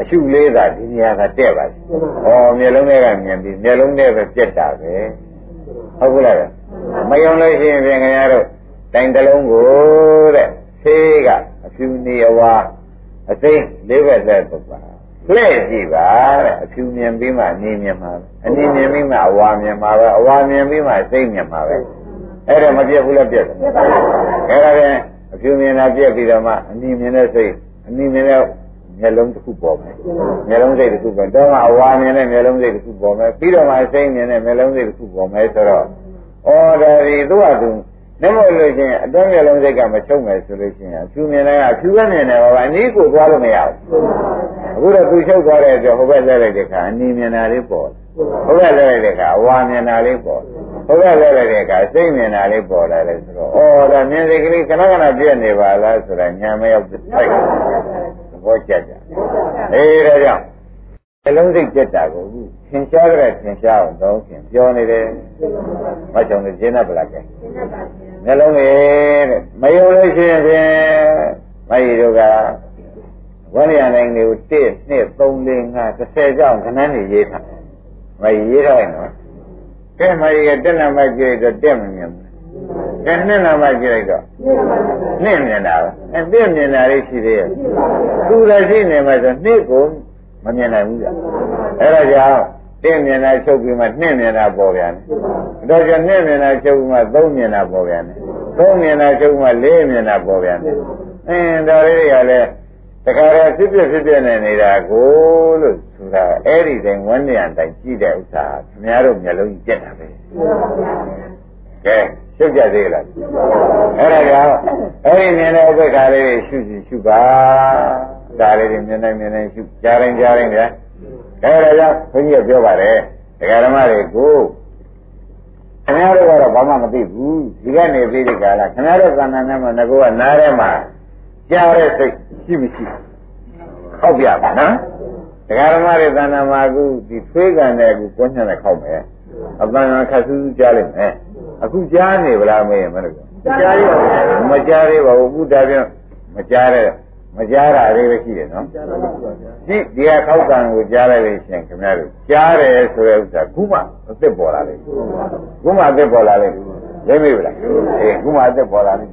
အရှုလေးသာဒီနေရာကတဲ့ပါဩမျိုးလုံးတွေကမြင်ပြီးမျိုးလုံးတွေပဲပြက်တာပဲဟုတ်ကဲ့လားမယုံလို့ရှိရင်ခင်ဗျားတို့တိုင်တလုံးကိုတဲ့ဆေးက အဖြူနေအဝါအသိလေးဘက်သက်ပုပ္ပါလှည့်ကြည့်ပါတဲ့အဖြူမြင်ပြီးမှအနေမြင်မှာပဲအနေမြင်ပြီးမှအဝါမြင်မှာပဲအဝါမြင်ပြီးမှသိမြင်မှာပဲအဲ့ဒါမပြတ်ဘူးလားပြတ်တယ်ပြတ်ပါဘူးအဲ့ဒါပြန်အဖြူမြင်တာပြတ်ပြီးတော့မှအနီမြင်တဲ့စိတ်အနီမြင်တဲ့မျက်လုံးတစ်ခုပေါ်မယ်မျက်လုံးစိတ်တစ်ခုပေါ်တော့မှအဝါမြင်တဲ့မျက်လုံးစိတ်တစ်ခုပေါ်မယ်ပြီးတော့မှစိတ်မြင်တဲ့မျက်လုံးစိတ်တစ်ခုပေါ်မယ်ဆိုတော့ဩဒါဒီသူ့ဟာသူ နမို့လို့ချင်းအတွင်းမျက်လုံးစိတ်ကမချုပ်မယ်ဆိုလို့ချင်းအဖြူမြင်တယ်ကအဖြူပဲမြင်တယ်ဘာပါအနည်းကိုသွားလို့မရဘူးအခုတော့သူချုပ်သွားတဲ့အတွက်ဟိုဘက်လဲလိုက်တဲ့အခါအနီမြင်တာလေးပေါ်ဟိုဘက်လဲလိုက်တဲ့အခါအဝါမြင်တာလေးပေါ်ဟိုဘက်လဲလိုက်တဲ့အခါစိတ်မြင်တာလေးပေါ်လာတယ်ဆိုတော့ဩဒါမြင်စိတ်ကလေးခဏခဏပြည့်နေပါလားဆိုတာညာမရောက်စိုက်သဘောကျကြအေးဒါကြောင့်နှလုံးစိတ်ကြက်တာကိုအခုသင်ရှားကြတဲ့သင်ရှားအောင်တော့ခင်ပြောနေတယ်မချောင်နေကျင်းတတ်ပလားကဲနှ လုံးလေးတဲ့မယုံလို့ရှိရင်ဖြင့်မကြီးတို့ကဝိညာဉ်နိုင်တွေကို1 2 3 4 5 30ကြောင်းခဏနေရေးထားမကြီးရေးထားရင်တော့ကဲမကြီးကတက်နံပါတ်ကြည့်တော့တက်မမြင်ဘူးကဲနှစ်နံပါတ်ကြည့်လိုက်တော့နှစ်မြင်တာပဲအဲပြည့်မြင်တာလေးရှိသေးရဲ့သူလည်းရှိနေမှဆိုနှစ်ကိုမမြင်နိုင်ဘူးကြအဲ့ဒါကြောင့် တင်းမြင်တာချုပ်ပြီးမှနှင့်မြင်တာပေါ်ပြန်တယ်တော့ကျနှင့်မြင်တာချုပ်ပြီးမှသုံးမြင်တာပေါ်ပြန်တယ်သုံးမြင်တာချုပ်ပြီးမှလေးမြင်တာပေါ်ပြန်တယ်အင်းဒါလေးတွေကလည်းတခါတည်းဖြစ်ဖြစ်ဖြစ်ဖြစ်နေနေတာကိုလို့ဆိုတာအဲ့ဒီတိုင်းဝန်းနေရတိုင်းကြည့်တဲ့ဥစ္စာခင်ဗျားတို့မျက်လုံးကြီးပြက်တာပဲကဲရှုပ်ကြသေးလားအဲ့ဒါကြောင့်အဲ့ဒီမြင်တဲ့ဥပ္ပခါလေးတွေရှုရှုရှုပါဒါလေးတွေမြင်နေမြင်နေရှုကြားရင်ကြားရင်ကြ အဲ့ဒါကြောင့်ဘုန်းကြီးကပြောပါတယ်ဒကာဓမ္မတွေကိုခင်ဗျားတို့ကတော့ဘာမှမသိဘူးဒီကနေပြီးဒီကလာခင်ဗျားတို့ကံနာနဲ့မှငကောကနားထဲမှာကြားတဲ့စိတ်ရှိမရှိခောက်ပြပါနော်ဒကာဓမ္မတွေသဏ္ဍာန်မှာအခုဒီသွေးကန်တဲ့အခုကိုညှက်နဲ့ခောက်မယ်အပန်းခတ်ဆူးဆူးကြားလိုက်မယ်အခုကြားနေဗလားမေးရင်မလို့ကြားရပါဘူးမကြားသေးပါဘူးအခုဒါပြန်မကြားတဲ့ မကြားတာလေးပဲရှိတယ်နော်ဒီဒီကခောက်ကံကိုကြားလိုက်လို့ရှင်ခင်ဗျားတို့ကြားတယ်ဆိုတဲ့ဥစ္စာခုမှအသက်ပေါ်လာလိမ့်ခုမှအသက်ပေါ်လာလိမ့်သိပြီလားအေးခုမှအသက်ပေါ်လာလိမ့်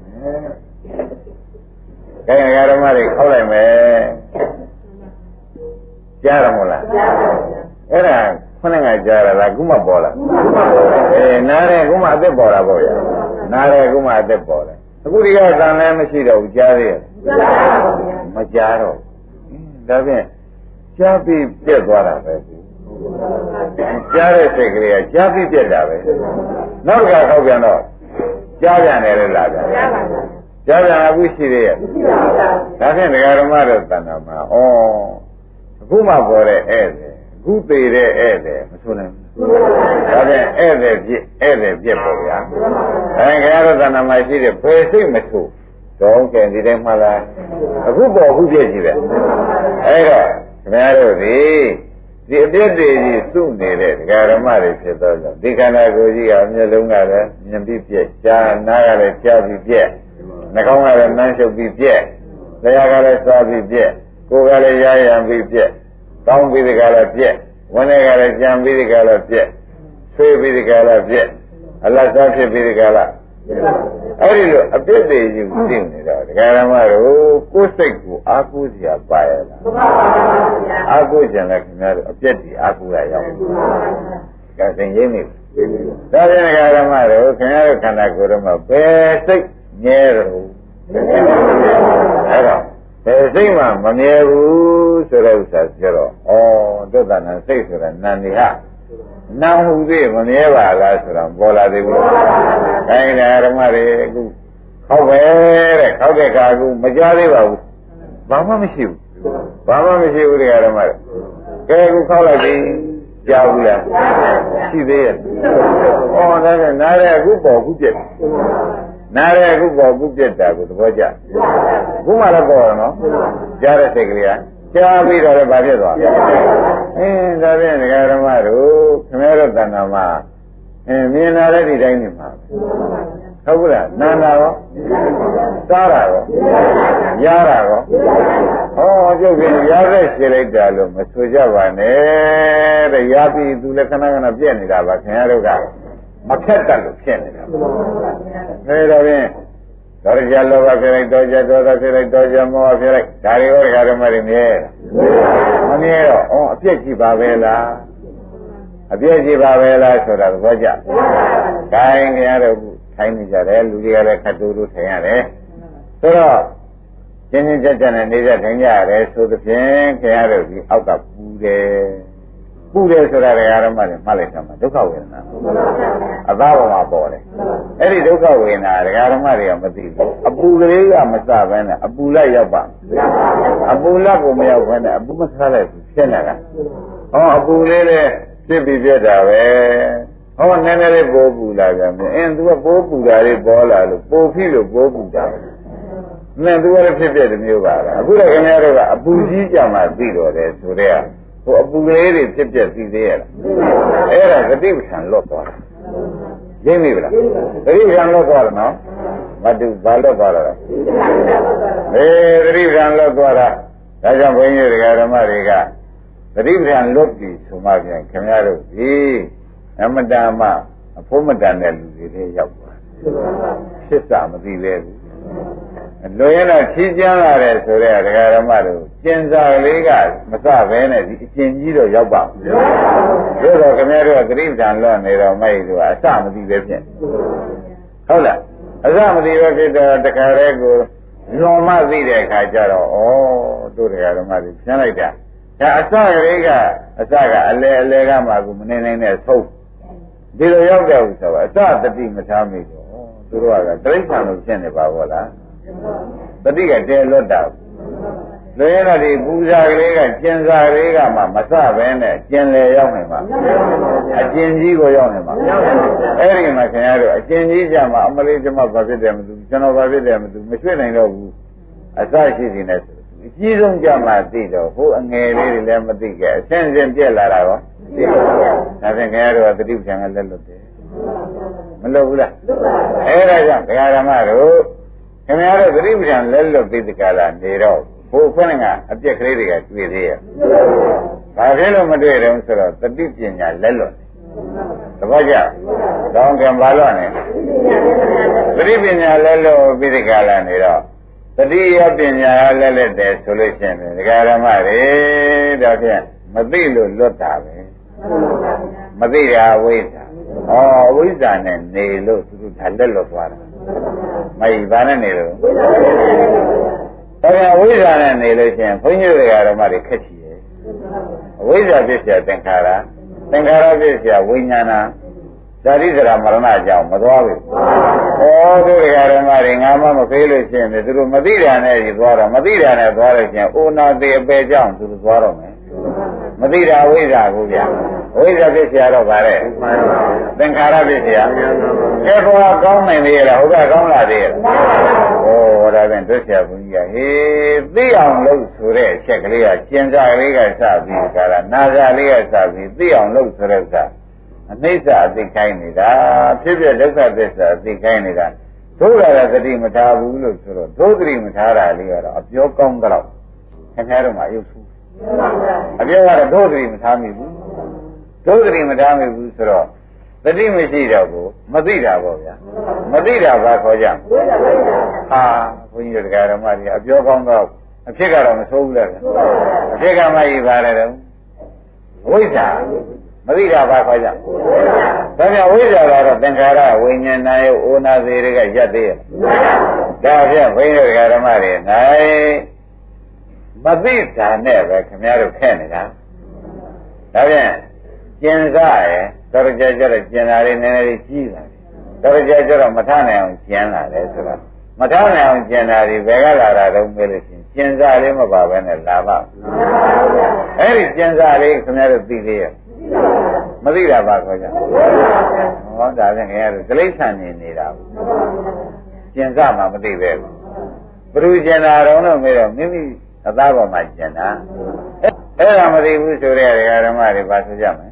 ကဲဓမ္မတွေခောက်လိုက်မယ်ကြားရမို့လားအဲ့ဒါခုနကကြားရလားခုမှပေါ်လာအေးနားတယ်ခုမှအသက်ပေါ်လာပေါ့ဗျာနားတယ်ခုမှအသက်ပေါ်လာအခုဒီကသံလည်းမရှိတော့ဘူးကြားသေးရဲ့ မကြားတော့ဒါဖြင့်ကြားပြီးပြက်သွားတာပဲကြားတဲ့စိတ်ကလေးကကြားပြီးပြက်တာပဲနောက်တစ်ခါခောက်ပြန်တော့ကြားပြန်တယ်လေလားဗျာကြားပြန်အခုရှိသေးရဲ့ဒါဖြင့်ဒကာဓမ္မတို့တဏ္ဍာမှာဩအခုမှပေါ်တဲ့ဧည့်တယ်အခုသေးတဲ့ဧည့်တယ်မဆိုနိုင်ဘူးဒါဖြင့်ဧည့်တယ်ပြည့်ဧည့်တယ်ပြည့်ပေါ့ဗျာအဲခင်ဗျားတို့တဏ္ဍာမှာရှိတဲ့ဘယ်စိတ်မဆို တော့ကဲဒီတိုင်းမှလားအခုပေါ်အခုပြည့်ကြည့်ပဲအဲ့တော့ခင်ဗျားတို့ဒီဒီအပြည့်တွေကြီးစုနေတဲ့ဒကာရမတွေဖြစ်တော့ကြောင့်ဒီခန္ဓာကိုယ်ကြီးကအမျက်လုံးကလည်းမြင်ပြီးပြက်ရှားနားကလည်းကြားပြီးပြက်နှာခေါင်းကလည်းနှမ်းရှုပ်ပြီးပြက်တရားကလည်းစားပြီးပြက်ကိုယ်ကလည်းရရံပြီးပြက်ကောင်းပြီးဒီကလည်းပြက်ဝန်းထဲကလည်းကြံပြီးဒီကလည်းပြက်ဆွေးပြီးဒီကလည်းပြက်အလတ်စားဖြစ်ပြီးဒီကလည်း အဲ့ဒီလိုအပြစ်တွေယူသိနေတော့ဒကာရမတို့ကိုယ်စိတ်ကိုအာကိုးစရာပါရလားအာကိုးကြံလဲခင်ဗျားတို့အပြစ်တွေအာကိုးရရောက်ကဲသင်ရင်းနေဒါပြန်ဒကာရမတို့ခင်ဗျားတို့ခန္ဓာကိုယ်တော့ဘယ်စိတ်ငဲတော့အဲ့တော့ဘယ်စိတ်မှမမြဲဘူးဆိုတဲ့ဥစ္စာပြောတော့ဩဒုက္ခနာစိတ်ဆိုတာနန္ဒီဟ နာဟုသေးမမြဲပါလားဆိုတော့ပေါ်လာသေးဘူး။ခိုင်းတယ်ဓမ္မတွေအခုခောက်ပဲတဲ့ခောက်တဲ့ခါကူမကြသေးပါဘူး။ဘာမှမရှိဘူး။ဘာမှမရှိဘူးတဲ့ဓမ္မတွေ။ကဲအခုခောက်လိုက်ပြီကြားဘူးလား။ရှိသေးရဲ့။ဩဒါကနားရဲအခုပေါ်အခုပြက်။နားရဲအခုပေါ်အခုပြက်တာကိုသဘောကျ။ခုမှလည်းပေါ်ရနော်။ကြားတဲ့စိတ်ကလေးက ကြားပြီးတော့လည်းဗာဖြစ်သွားအင်းဒါဖြင့်ဒကာဓမ္မတို့ခင်ဗျားတို့တဏ္ဍာမှာအင်းမြင်လာတဲ့ဒီတိုင်းနေမှာဟုတ်ဘူးလားနာနာရောစားတာရောရတာရောဟောကျုပ်ကရတဲ့ရှင်းလိုက်တာလို့မဆိုကြပါနဲ့တဲ့ရပြီသူလည်းခဏခဏပြက်နေတာပါခင်ဗျားတို့ကမခက်တတ်လို့ဖြစ်နေတာအဲဒါဖြင့် ဒေါရကြလောဘဖြစ်လိုက်ဒေါကြဒေါသဖြစ်လိုက်ဒေါကြမောဟဖြစ်လိုက်ဒါတွေဟောဒကာဓမ္မတွေမြဲမမြဲတော့အော်အပြည့်ကြည့်ပါပဲလားအပြည့်ကြည့်ပါပဲလားဆိုတာသဘောကျ။ခိုင်းကြရတော့ထိုင်းနေကြတယ်လူတွေကလည်းခတ်တူတူထိုင်ရတယ်ဆိုတော့ကျင်းချင်းကြက်ကြက်နဲ့နေကြထိုင်ကြရတယ်ဆိုသဖြင့်ခင်ဗျားတို့ဒီအောက်ကပူတယ် ပူတယ်ဆိုတာဓမ္မတွေမှတ်လိုက်တာမှာဒုက္ခဝေဒနာအသားပေါ်မှာပေါ်တယ်အဲ့ဒီဒုက္ခဝေဒနာဒကာဓမ္မတွေကမသိဘူးအပူကလေးကမစဘဲနဲ့အပူလိုက်ရောက်ပါအပူလက်ကိုမရောက်ဘဲနဲ့အပူမစားလိုက်ဘူးဖြစ်နေတာဟောအပူလေးလေးဖြစ်ပြီးပြက်တာပဲဟောနည်းနည်းလေးပိုးပူလာကြမယ်အင်းသူကပိုးပူတာလေးပေါ်လာလို့ပိုးဖြစ်လို့ပိုးပူတာနဲ့သူကလည်းဖြစ်ပြတဲ့မျိုးပါလားအခုတော့ခင်ဗျားတို့ကအပူကြီးကြမှာသိတော့တယ်ဆိုတော့ ဟိုအပူကလေးတွေဖြစ်ပြသိသေးရလားအဲ့ဒါဂတိပ္ပံလွတ်သွားတာရင်းပြီလားဂတိပ္ပံလွတ်သွားတယ်နော်မတူဘာလွတ်သွားတာလဲအေးဂတိပ္ပံလွတ်သွားတာဒါကြောင့်ဘုန်းကြီးတွေကဓမ္မတွေကဂတိပ္ပံလွတ်ပြီဆိုမှပြန်ခင်ဗျားတို့ဒီအမတန်မှအဖို့မတန်တဲ့လူတွေတွေရောက်သွားဖြစ်စာမသိသေးဘူး လွရင်တော့ဖြီးကျန်းလာတယ်ဆိုတဲ့ဒကာရမတို့ကျင်စာလေးကမစဘဲနဲ့ဒီအကျင်ကြီးတော့ရောက်ပါဘူးတို့တော့ခင်ဗျားတို့ကတိပ္ပံလွတ်နေတော့မိုက်တို့အစမသိပဲဖြစ်ဟုတ်လားအစမသိပဲဖြစ်တော့တခါတည်းကိုလွန်မသိတဲ့အခါကျတော့ဩတို့ဒကာရမတွေဖြန်းလိုက်တာဒါအစကလေးကအစကအလဲအလဲကမှကိုမနေနိုင်တဲ့သုံးဒီလိုရောက်တဲ့ဥစ္စာကအစတတိမထားမိတော့သူတို့ကတိရစ္ဆာန်လို့ဖြစ်နေပါဘောလား တတိကတဲလွတ်တာလူရင်းတော့ဒီပူဇာကလေးကကျင်စာကလေးကမှမစပဲနဲ့ကျင်လေရောက်နေမှာအကျင်ကြီးကိုရောက်နေမှာအဲ့ဒီမှာခင်ဗျားတို့အကျင်ကြီးကြမှာအမလေးကျမဘာဖြစ်တယ်မသိဘူးကျွန်တော်ဘာဖြစ်တယ်မသိဘူးမရွှေ့နိုင်တော့ဘူးအစရှိစီနဲ့ဆိုအကြီးဆုံးကြမှာသိတော့ဟိုအငယ်လေးတွေလည်းမသိကြအဆင်းဆင်းပြက်လာတာကောသိပါဘူးဒါဖြင့်ခင်ဗျားတို့ကတတိပ္ပံကလက်လွတ်တယ်မလွတ်ဘူးလားအဲ့ဒါကြောင့်ဒကာဓမ္မတို့ ခင်ဗျားတို့သတိပ္ပံလက်လွတ်ပြီးတကလားနေတော့ဘိုးခွန်းကအပြက်ကလေးတွေကတွေ့သေးရဲ့။ဘာဖြစ်လို့မတွေ့တုံးဆိုတော့တတိပညာလက်လွတ်။သဘောကျ။ကောင်းကင်ဘာလို့လဲ။သတိပညာလက်လွတ်ပြီးတကလားနေတော့တတိယပညာလက်လက်တယ်ဆိုလို့ရှိရင်ဒကာရမတွေတော့ဖြင့်မသိလို့လွတ်တာပဲ။မသိတာဝိဇ္ဇာ။ဩအဝိဇ္ဇာနဲ့နေလို့သူတို့ဒါလက်လွတ်သွားတာ။ မိုက်ဘာနဲ့နေလို့ဒါကဝိဇ္ဇာနဲ့နေလို့ရှိရင်ဘုန်းကြီးတွေကဓမ္မတွေခက်ချည်တယ်အဝိဇ္ဇာပြည့်စရာသင်္ခါရသင်္ခါရပြည့်စရာဝိညာဏဓာတိစရာမရဏအကြောင်းမသွားဘူး။အော်သူတွေကဓမ္မတွေငါမှမဖေးလို့ရှိရင်သူတို့မသိတာနဲ့ကြီးသွားတော့မသိတာနဲ့သွားလို့ရှိရင်အိုနာသေးအပေကြောင့်သူတို့သွားတော့မယ် မသိတာဝိဇ္ဇာကိုဗျဝိဇ္ဇာဖြစ်เสียတော့ဗါတဲ့သင်္ခါရဖြစ်เสียအဲဘောကောင်းနိုင်သေးလားဟုတ်ကဲ့ကောင်းလာသေးရဲ့ဩဒါပြန်တွက်เสียဘုန်းကြီးကဟေးသိအောင်လုပ်ဆိုတဲ့အချက်ကလေးကကျင်စားကလေးကစပြီးကြလားနာစာလေးကစပြီးသိအောင်လုပ်ဆိုတဲ့ဥစ္စာအနိစ္စအသိခိုင်းနေတာဖြစ်ဖြစ်ဒုက္ခသစ္စာအသိခိုင်းနေတာတို့ရတဲ့သတိမထားဘူးလို့ဆိုတော့တို့သတိမထားတာလေးကတော့အပြောကောင်းတော့ခင်ဗျားတို့မှရုပ်ဆူ အပြောကတော့တို့သတိမထားမိဘူးတို့သတိမထားမိဘူးဆိုတော့သတိမရှိတော့ဘူးမသိတာပေါ့ဗျာမသိတာဘာခေါ်ကြဟာဘုန်းကြီးတို့တရားဓမ္မတွေအပြောကောင်းတော့အဖြစ်ကတော့မဆိုးဘူးလေအဖြစ်ကမှကြီးပါလေတော့ဝိဇ္ဇာမသိတာဘာခေါ်ကြဒါကြောင့်ဝိဇ္ဇာကတော့သင်္ခါရဝိညာဏရဲ့အိုနာသေးတွေကရက်သေးရဲ့ဒါဖြင့်ဘုန်းကြီးတို့ဓမ္မတွေနိုင် မသိတာနဲ့ပဲခင်ဗျားတို့ခဲ့နေတာဒါဖြင့်ကျင်စားရဲ့တော်ကြကြတော့ကျင်လာတယ်နည်းနည်းလေးကြီးလာတယ်တော်ကြကြတော့မထနိုင်အောင်ကျင်လာတယ်ဆိုတော့မထနိုင်အောင်ကျင်တာဒီဘယ်ကလာတာတော့မေးလို့ရှိရင်ကျင်စားလေးမပါဘဲနဲ့လာပါအဲ့ဒီကျင်စားလေးခင်ဗျားတို့သိသေးရဲ့မသိတာပါခေါ်ကြဟောဒါဖြင့်ခင်ဗျားတို့တိဋ္ဌာန်နေနေတာကျင်စားမှမသိပဲဘူးဘ누구ကျင်တာတော့လို့မေးတော့မိမိ အသားပေါ်မှာကျင်တာအဲ့ဒါမသိဘူးဆိုတဲ့ဓမ္မတွေပါဆိုကြမယ်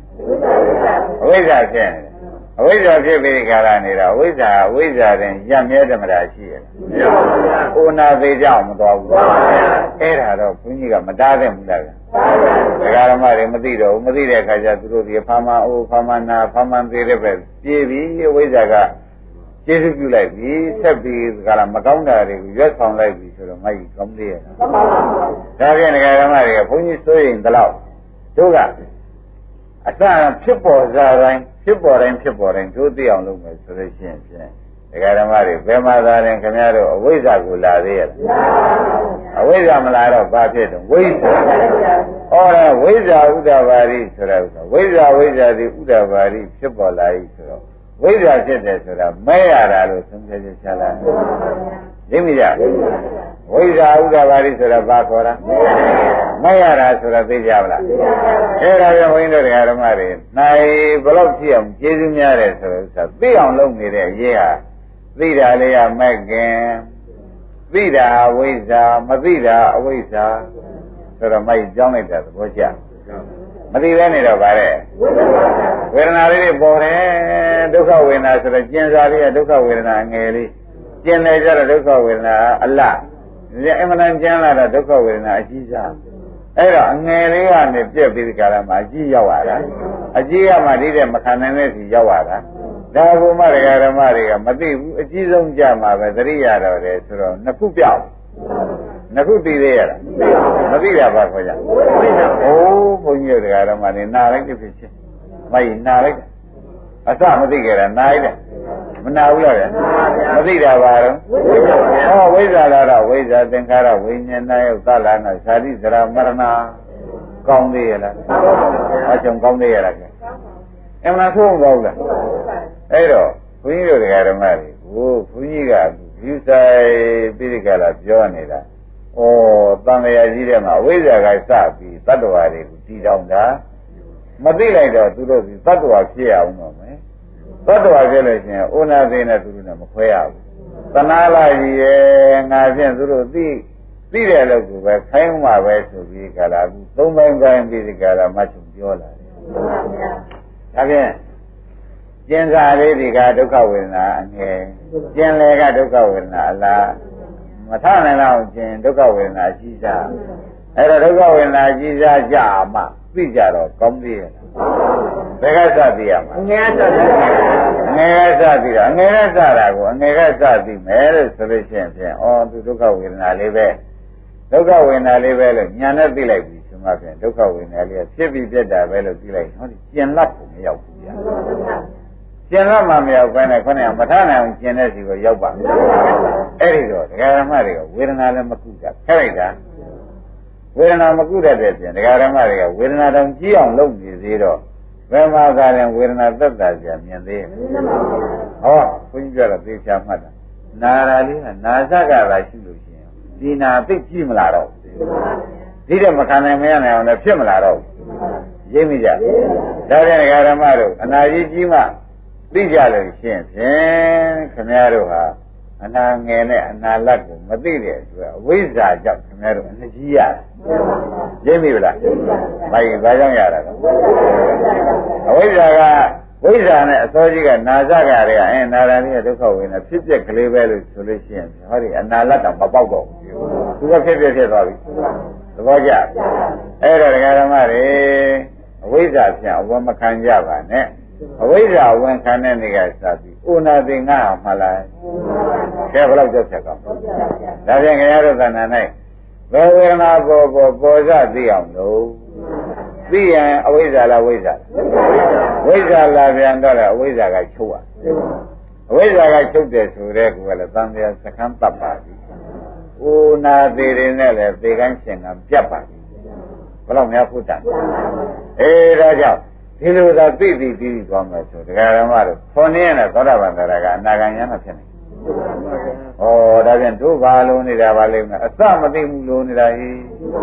အဝိဇ္ဇာဖြစ်နေတယ်အဝိဇ္ဇာဖြစ်ပြီးခါလာနေတာအဝိဇ္ဇာအဝိဇ္ဇာတင်ရမြဲဓမ္မတာရှိရလားမရပါဘူး။ဥနာသေးကြောင့်မတော်ဘူး။အဲ့ဒါတော့ဘုန်းကြီးကမတားတဲ့မူလားဗျာ။ဒကာဓမ္မတွေမသိတော့ဘူးမသိတဲ့အခါကျသူတို့ဒီဖာမအိုဖာမနာဖာမသေးတဲ့ပဲပြေးပြီးအဝိဇ္ဇာက ကျေစုပြုလိုက်ပြီဆက်ပြီးကလာမကောင်းတာတွေကိုရွက်ဆောင်လိုက်ပြီဆိုတော့မကြီးကောင်းသေးရဲ့။ဒါပြန်ဒကာဓမ္မတွေကဘုန်းကြီးစိုးရင်တလောက်တို့ကအစဖြစ်ပေါ်စားတိုင်းဖြစ်ပေါ်တိုင်းဖြစ်ပေါ်တိုင်းတို့သိအောင်လုပ်မယ်ဆိုလို့ရှိရင်ဖြင့်ဒကာဓမ္မတွေဘယ်မှာသာရင်ခင်ဗျားတို့အဝိဇ္ဇာကိုလာသေးရဲ့အဝိဇ္ဇာမလာတော့ဘာဖြစ်တော့ဝိဇ္ဇာဟောတယ်ဝိဇ္ဇာဥဒ္ဒဘာရိဆိုတဲ့ဥစ္စာဝိဇ္ဇာဝိဇ္ဇာဒီဥဒ္ဒဘာရိဖြစ်ပေါ်လာပြီဆိုတော့ ဝိဇ္ဇာဖြစ်တယ်ဆိုတာမဲရတာလို့သုံးဖြတ်ချက်ချလာသိမိကြဝိဇ္ဇာဥဒ္ဒဘာရိဆိုတာဘာခေါ်တာမဲရတာဆိုတာသိကြပါလားအဲ့ဒါကြောင့်ဘုန်းကြီးတို့ဓမ္မတွေနိုင်ဘလို့ဖြစ်အောင်ကျေးဇူးများတယ်ဆိုတော့ဥစ္စာသိအောင်လုပ်နေတဲ့အရေးဟာသိတာလေးကမဲ့ခင်သိတာဝိဇ္ဇာမသိတာအဝိဇ္ဇာဆိုတော့မိုက်ကြောင်းလိုက်တာသဘောကျမ သိပဲနေတော့ဗါတဲ့ဝေဒနာလေးတွေပေါ်တယ်ဒုက္ခဝေဒနာဆိုတော့ကျင်စားလေးကဒုက္ခဝေဒနာငယ်လေးကျင်တယ်ကြတော့ဒုက္ခဝေဒနာအလတ်ဒီအမှန်တန်ကျင်လာတာဒုက္ခဝေဒနာအကြီးစားအဲ့တော့အငယ်လေးကနေပြက်ပြီးဒီကရမှာအကြီးရောက်လာတာအကြီးကမှဒီတဲ့မခံနိုင်တဲ့စီရောက်လာတာဒါဘုမဒကာဓမ္မတွေကမသိဘူးအကြီးဆုံးကြမှာပဲသတိရတော့တယ်ဆိုတော့နှစ်ခုပြောက် နှစ်ခုသိသေးရလားမသိရပါခေါ်ကြအိုးဘုန်းကြီးတို့ဒကာဓမ္မတွေနာလိုက်ဖြစ်ဖြစ်မိုက်နာလိုက်အစမသိကြတာနာလိုက်တယ်မနာဘူးလားမသိတာပါတော့ဟောဝိဇ္ဇာလာတော့ဝိဇ္ဇာသင်္ခါရဝိညာဏယုတ်သလာနာဇာတိဇရာမရဏကောင်းသေးရလားအချုံကောင်းသေးရလားအမှန်ဆိုးမကောင်းလားအဲ့တော့ဘုန်းကြီးတို့တရားဓမ္မတွေကိုဘုန်းကြီးကယူဆိုင်ပြိဋကလာပြောနေတာ ဩတန်လျာကြီးတဲ့မှာဝိဇ္ဇာကစပြီးတတ္တဝါတွေကိုတည်တောင်းတာမသိလိုက်တော့သူတို့ဒီတတ္တဝါဖြစ်အောင်တော့မယ်တတ္တဝါဖြစ်လို့ရှိရင်ဩနာသိနဲ့သူတို့နဲ့မခွဲရဘူးတဏှာလာကြီးရဲ့ငါဖြင့်သူတို့သိသိတဲ့လို့ကိုပဲခိုင်းမှပဲဆိုပြီးကြလားအခုသုံးပိုင်းပိုင်းပြီးဒီကြလားမချုံပြောလာတယ်ဒါဖြင့်ကျင်စာလေးဒီကဒုက္ခဝေဒနာအငယ်ကျင်လေကဒုက္ခဝေဒနာအလား မထနိုင်တော့ကျင်ဒုက္ခဝေဒနာကြီးစားအဲ့တော့ဒုက္ခဝေဒနာကြီးစားကြမှသိကြတော့ကောင်းသေးရဲ့ဘယ်ကစသိရမှာအငယ်စသိအငယ်ကစသိတာအငယ်ကစတာကိုအငယ်ကစသိမယ်လို့ဆိုလို့ရှိရင်ဖြင့်ဩသူဒုက္ခဝေဒနာလေးပဲဒုက္ခဝေဒနာလေးပဲလို့ညာနဲ့သိလိုက်ပြီဆိုမှဖြင့်ဒုက္ခဝေဒနာလေးကဖြစ်ပြီးပြတ်တာပဲလို့သိလိုက်ဟောဒီကျင်လတ်ကိုမရောက်ဘူးဗျာ ကျင်လတ်မှမရောက်ဘဲနဲ့ခொနဲ့မထနိုင်အောင်ကျင်တဲ့စီကိုရောက်ပါအဲ့ဒီတော့ဒကာရမတွေကဝေဒနာလည်းမကုတာခက်လိုက်တာဝေဒနာမကုတတ်တဲ့ပြင်ဒကာရမတွေကဝေဒနာတောင်ကြီးအောင်လုပ်နေသေးတော့ဘယ်မှာသာရင်ဝေဒနာသက်သာကြမြင်သေးဟောဘုန်းကြီးပြောတာသေချာမှတ်တာနာရာလေးကနာစကသာရှိလို့ရှိရင်ဒီနာသိကြည့်မလာတော့ဒီတဲ့မခံနိုင်မရနိုင်အောင်လည်းဖြစ်မလာတော့ရိပ်မိကြဒါပြန်ဒကာရမတို့အနာကြီးကြီးမှ သိကြလို့ရှိရင်ဖြင့်ခင်ဗျားတို့ဟာအနာငယ်နဲ့အနာလတ်ကိုမသိတဲ့အတွက်အဝိဇ္ဇာကြောင့်ခင်ဗျားတို့အနှကြီးရတယ်။ရိပ်မိဗလား။ဘာကြီးဘာကြောင့်ရတာလဲ။အဝိဇ္ဇာကဝိဇ္ဇာနဲ့အစောကြီးကနာဇကတွေကအဲနာရဏိယဒုက္ခဝေဒနာဖြစ်ပျက်ကလေးပဲလို့ဆိုလို့ရှိရင်ဟောဒီအနာလတ်တောင်မပေါက်တော့ဘူး။သူကဖြစ်ပြဖြစ်သွားပြီ။သဘောကျ။အဲ့တော့ဒကာဓမ္မတွေအဝိဇ္ဇာဖြင့်အဝမခံကြပါနဲ့။ အဝိဇ္ဇာဝန်ခံတဲ့နေကစပြီးဥနာသိငါမှလားကဲဘယ်လောက်ကြောက်ချက်ကောင်းဒါဖြင့်ခင်ဗျားတို့သဏ္ဍာန်၌ဘယ်ဝေဒနာပေါ်ပေါ်ပေါ်စသိအောင်လို့သိရင်အဝိဇ္ဇာလားဝိဇ္ဇာဝိဇ္ဇာလာပြန်တော့လေအဝိဇ္ဇာကချုပ်อ่ะအဝိဇ္ဇာကချုပ်တယ်ဆိုတဲ့ကူကလည်းသံဃာစခန်းတပ်ပါပြီဥနာသေးတယ်နဲ့လည်းသေကန်းရှင်ကပြတ်ပါပြီဘယ်တော့များဖုတ်တယ်အေးဒါကြောင့် ဒီလိုသာသိသိသိသိသွားမယ်ဆိုတရားဓမ္မတို့ခွန်နေရတဲ့သောတာပန်တရားကအနာဂံယန္တာဖြစ်နေ။ဩဒါပြန်တို့ဘာလုံးနေတာပါလိမ့်မယ်အစမသိဘူးလုံးနေတာဟိ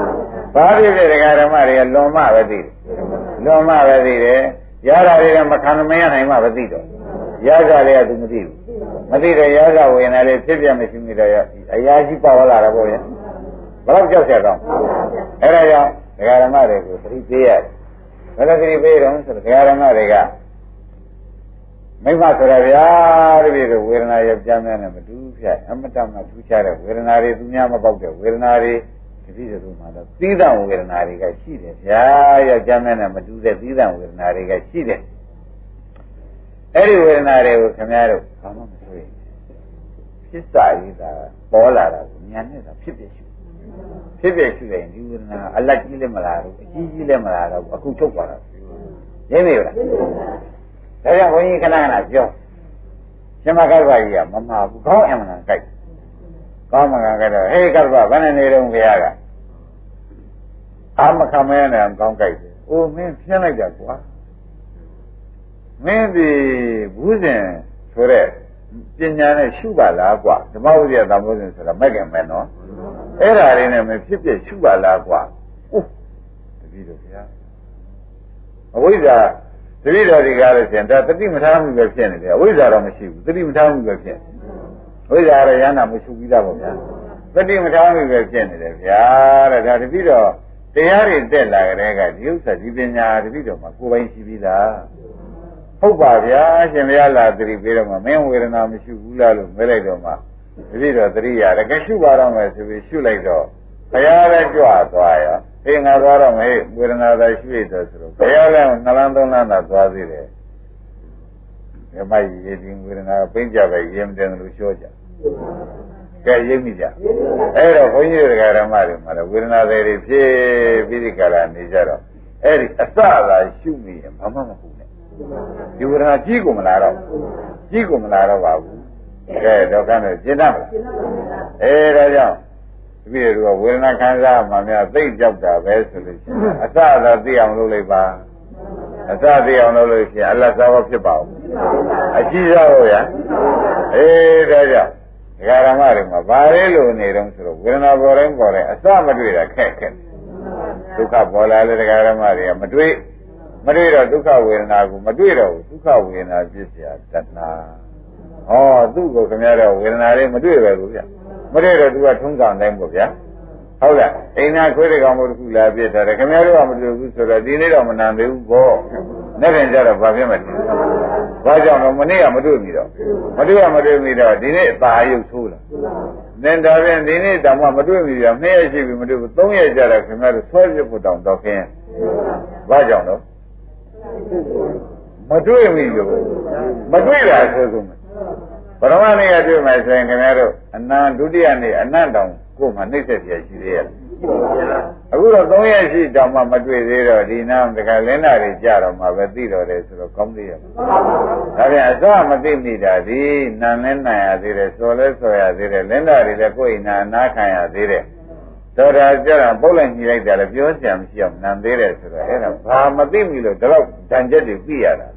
။ဘာဖြစ်ဖြစ်တရားဓမ္မတွေကလွန်မှပဲသိတယ်။လွန်မှပဲသိတယ်။ရတာတွေကမခံမရနိုင်မှပဲသိတော့။ရကြတွေကသူမသိဘူး။မသိတဲ့ရကြဝေနေလေဖြစ်ပြမရှိမိတော့အရာရှိပါလာတာပေါ့ဗျ။ဘယ်တော့ကြောက်ကြတော့။အဲဒါကြောင့်တရားဓမ္မတွေကိုသတိပေးရတယ် ဘယ်လိုကြည့်ပေးတော့ဆိုတော့ဘုရားဓမ္မတွေကမိမဆိုရဗျာတပည့်တို့ဝေဒနာရဲ့ကြမ်းများနဲ့မတူဖြတ်အမတမထူးခြားတဲ့ဝေဒနာတွေသူများမပေါက်တဲ့ဝေဒနာတွေတပည့်တို့မှာတော့သီးသန့်ဝေဒနာတွေကရှိတယ်ဗျာရဲ့ကြမ်းများနဲ့မတူတဲ့သီးသန့်ဝေဒနာတွေကရှိတယ်အဲ့ဒီဝေဒနာတွေကိုခင်ဗျားတို့ဘာမှမဆိုရင်ဖြစ်စာရေးတာပေါ်လာတာကိုဉာဏ်နဲ့သာဖြစ်ဖြစ်ရှိ ဖြစ်ဖြစ်ရှိရင်ဒီဝေဒနာအလက်ကြီးလည်းမလာဘူးအကြီးကြီးလည်းမလာတော့အခုထုတ်သွားတာရင်းနေလားဒါကြောင့်ဘုန်းကြီးခဏခဏပြောရှင်မကပ္ပကြီးကမမှာဘူးကောင်းအမှန်ကန်ကြိုက်ကောင်းမှန်ကန်ကြတော့ဟေးကပ္ပဘယ်နဲ့နေတော့ဘုရားကအာမခံမဲနဲ့ကောင်းကြိုက်တယ်အိုးမင်းဖြင်းလိုက်တာကွာမင်းဒီဘူးစဉ်ဆိုတဲ့ ပညာနဲ့ရှုပါလားကွာဓမ္မဝိဇ္ဇာသံဃောစဉ်ဆိုတာမဲ့ခင်မဲ့နော်အဲ့ဒါလေးနဲ့မဖြစ်ဖြစ်ရှုပါလားကွာအိုးတပည့်တော်ဗျာအဝိဇ္ဇာတပည့်တော်ဒီကားလို့ရှင်ဒါတတိမထားမှုပဲဖြစ်နေတယ်အဝိဇ္ဇာတော့မရှိဘူးတတိမထားမှုပဲဖြစ်ဝိဇ္ဇာရရနာမရှုပြီးသားပေါ့ဗျာတတိမထားမှုပဲဖြစ်နေတယ်ဗျာတဲ့ဒါတပည့်တော်တရားတွေတက်လာကြတဲ့ကဒီဥစ္စာဒီပညာတပည့်တော်မှာကိုယ်ပိုင်ရှိပြီးသား ဟုတ်ပါဗျာရှင်ဘုရားလာသတိပေးတော့မှမင်းဝေဒနာမရှိဘူးလားလို့မဲလိုက်တော့မှတတိတော့သတိရတယ်ကဲရှုပါတော့မယ်ဆိုပြီးရှုလိုက်တော့ဘုရားလည်းကြွသွားရောအေးငါသွားတော့မယ်ဝေဒနာသာရှုရတော့ဆိုတော့ဘုရားလည်းနှလန်းသုံးလန်းသာသွားသေးတယ်ဓမ္မရေဒီဝေဒနာပိဋကပဲရင်တယ်လို့ပြောကြကဲရိပ်မိကြအဲ့တော့ဘုန်းကြီးတွေကဓမ္မတွေမှာလည်းဝေဒနာတွေဖြစ်ပြီးဒီကလာနေကြတော့အဲ့ဒီအစသာရှုမိရင်ဘာမှမဟုတ် နဲ့ဒီဝေဒနာကြီးကုန်မလာတော့ကြီးကုန်မလာတော့ပါဘူးကဲတော့ကမ်းတော့ရှင်းတတ်မလားအဲဒါကြောင့်ဒီပြည်တို့ကဝေဒနာခံစားမှများသိကြောက်တာပဲဆိုလို့ရှိရင်အစသာသိအောင်လုပ်လိုက်ပါအစသိအောင်လုပ်လို့ရှိရင်အလတ်စားဖို့ဖြစ်ပါဦးအကြီးစားဖို့ရအေးဒါကြောင့်ဒကာရမတွေမှာဘာလဲလို့နေတော့ဆိုတော့ဝေဒနာပေါ်တိုင်းပေါ်တိုင်းအစမတွေ့တာခက်ခက်ဒုက္ခပေါ်လာတဲ့ဒကာရမတွေကမတွေ့ မတွေ့တော့ဒုက္ခဝေဒနာကိုမတွေ့တော့ဘူးဒုက္ခဝေဒနာဖြစ်เสียတဏှာဟောသူ့ကိုခင်ဗျားတော့ဝေဒနာလေးမတွေ့ပဲဘူးဗျမတွေ့တော့သူကထုံးဆောင်တိုင်းပေါ့ဗျာဟုတ်လားအိမ်နာခွေးတဲ့ကောင်မို့တစ်ခုလာပြစ်တာတယ်ခင်ဗျားတို့ကမတွေ့ဘူးဆိုတော့ဒီနေ့တော့မနန်သေးဘူးပေါ့နေ့ပြန်ကြတော့ဘာဖြစ်မလဲဘာကြောင့်လဲမနေ့ကမတွေ့ပြီတော့မတွေ့ရမတွေ့ပြီတော့ဒီနေ့အသာအယုတ်ဆိုးလာနင်ဒါပြန်ဒီနေ့တောင်မှမတွေ့ပြီပြနှစ်ရက်ရှိပြီမတွေ့ဘူးသုံးရက်ကြာတော့ခင်ဗျားတို့ဆွဲပြဖို့တောင်တော့ခင်းဘာကြောင့်တော့ မတွေ့ပြီလို့မတွေ့တာဆိုဆိုမယ်ပရမနေ့ကတွေ့မယ်ဆိုရင်ခင်ဗျားတို့အနန္ဒုတိယနေ့အနန္တောင်ကိုယ်မှနှိမ့်ဆက်ပြရှိသေးရဲ့အခုတော့3ရက်ရှိတောင်မှမတွေ့သေးတော့ဒီနာတခါလင်းနာတွေကြတော့မှပဲသိတော့တယ်ဆိုတော့ကောင်းသေးရဲ့ဒါပြန်အစမသိမိတာဒီနာလဲနာရသေးတယ်စော်လဲစော်ရသေးတယ်လင်းနာတွေလည်းကိုယ်နာနာခံရသေးတယ် တော်တာကြတာပုတ်လိုက်ညီလိုက်တာလည်းပြောစရာမရှိအောင်နံသေးတယ်ဆိုတော့အဲ့ဒါဘာမသိမိလို့ဒီလောက်တန်ချက်တွေသိရတာ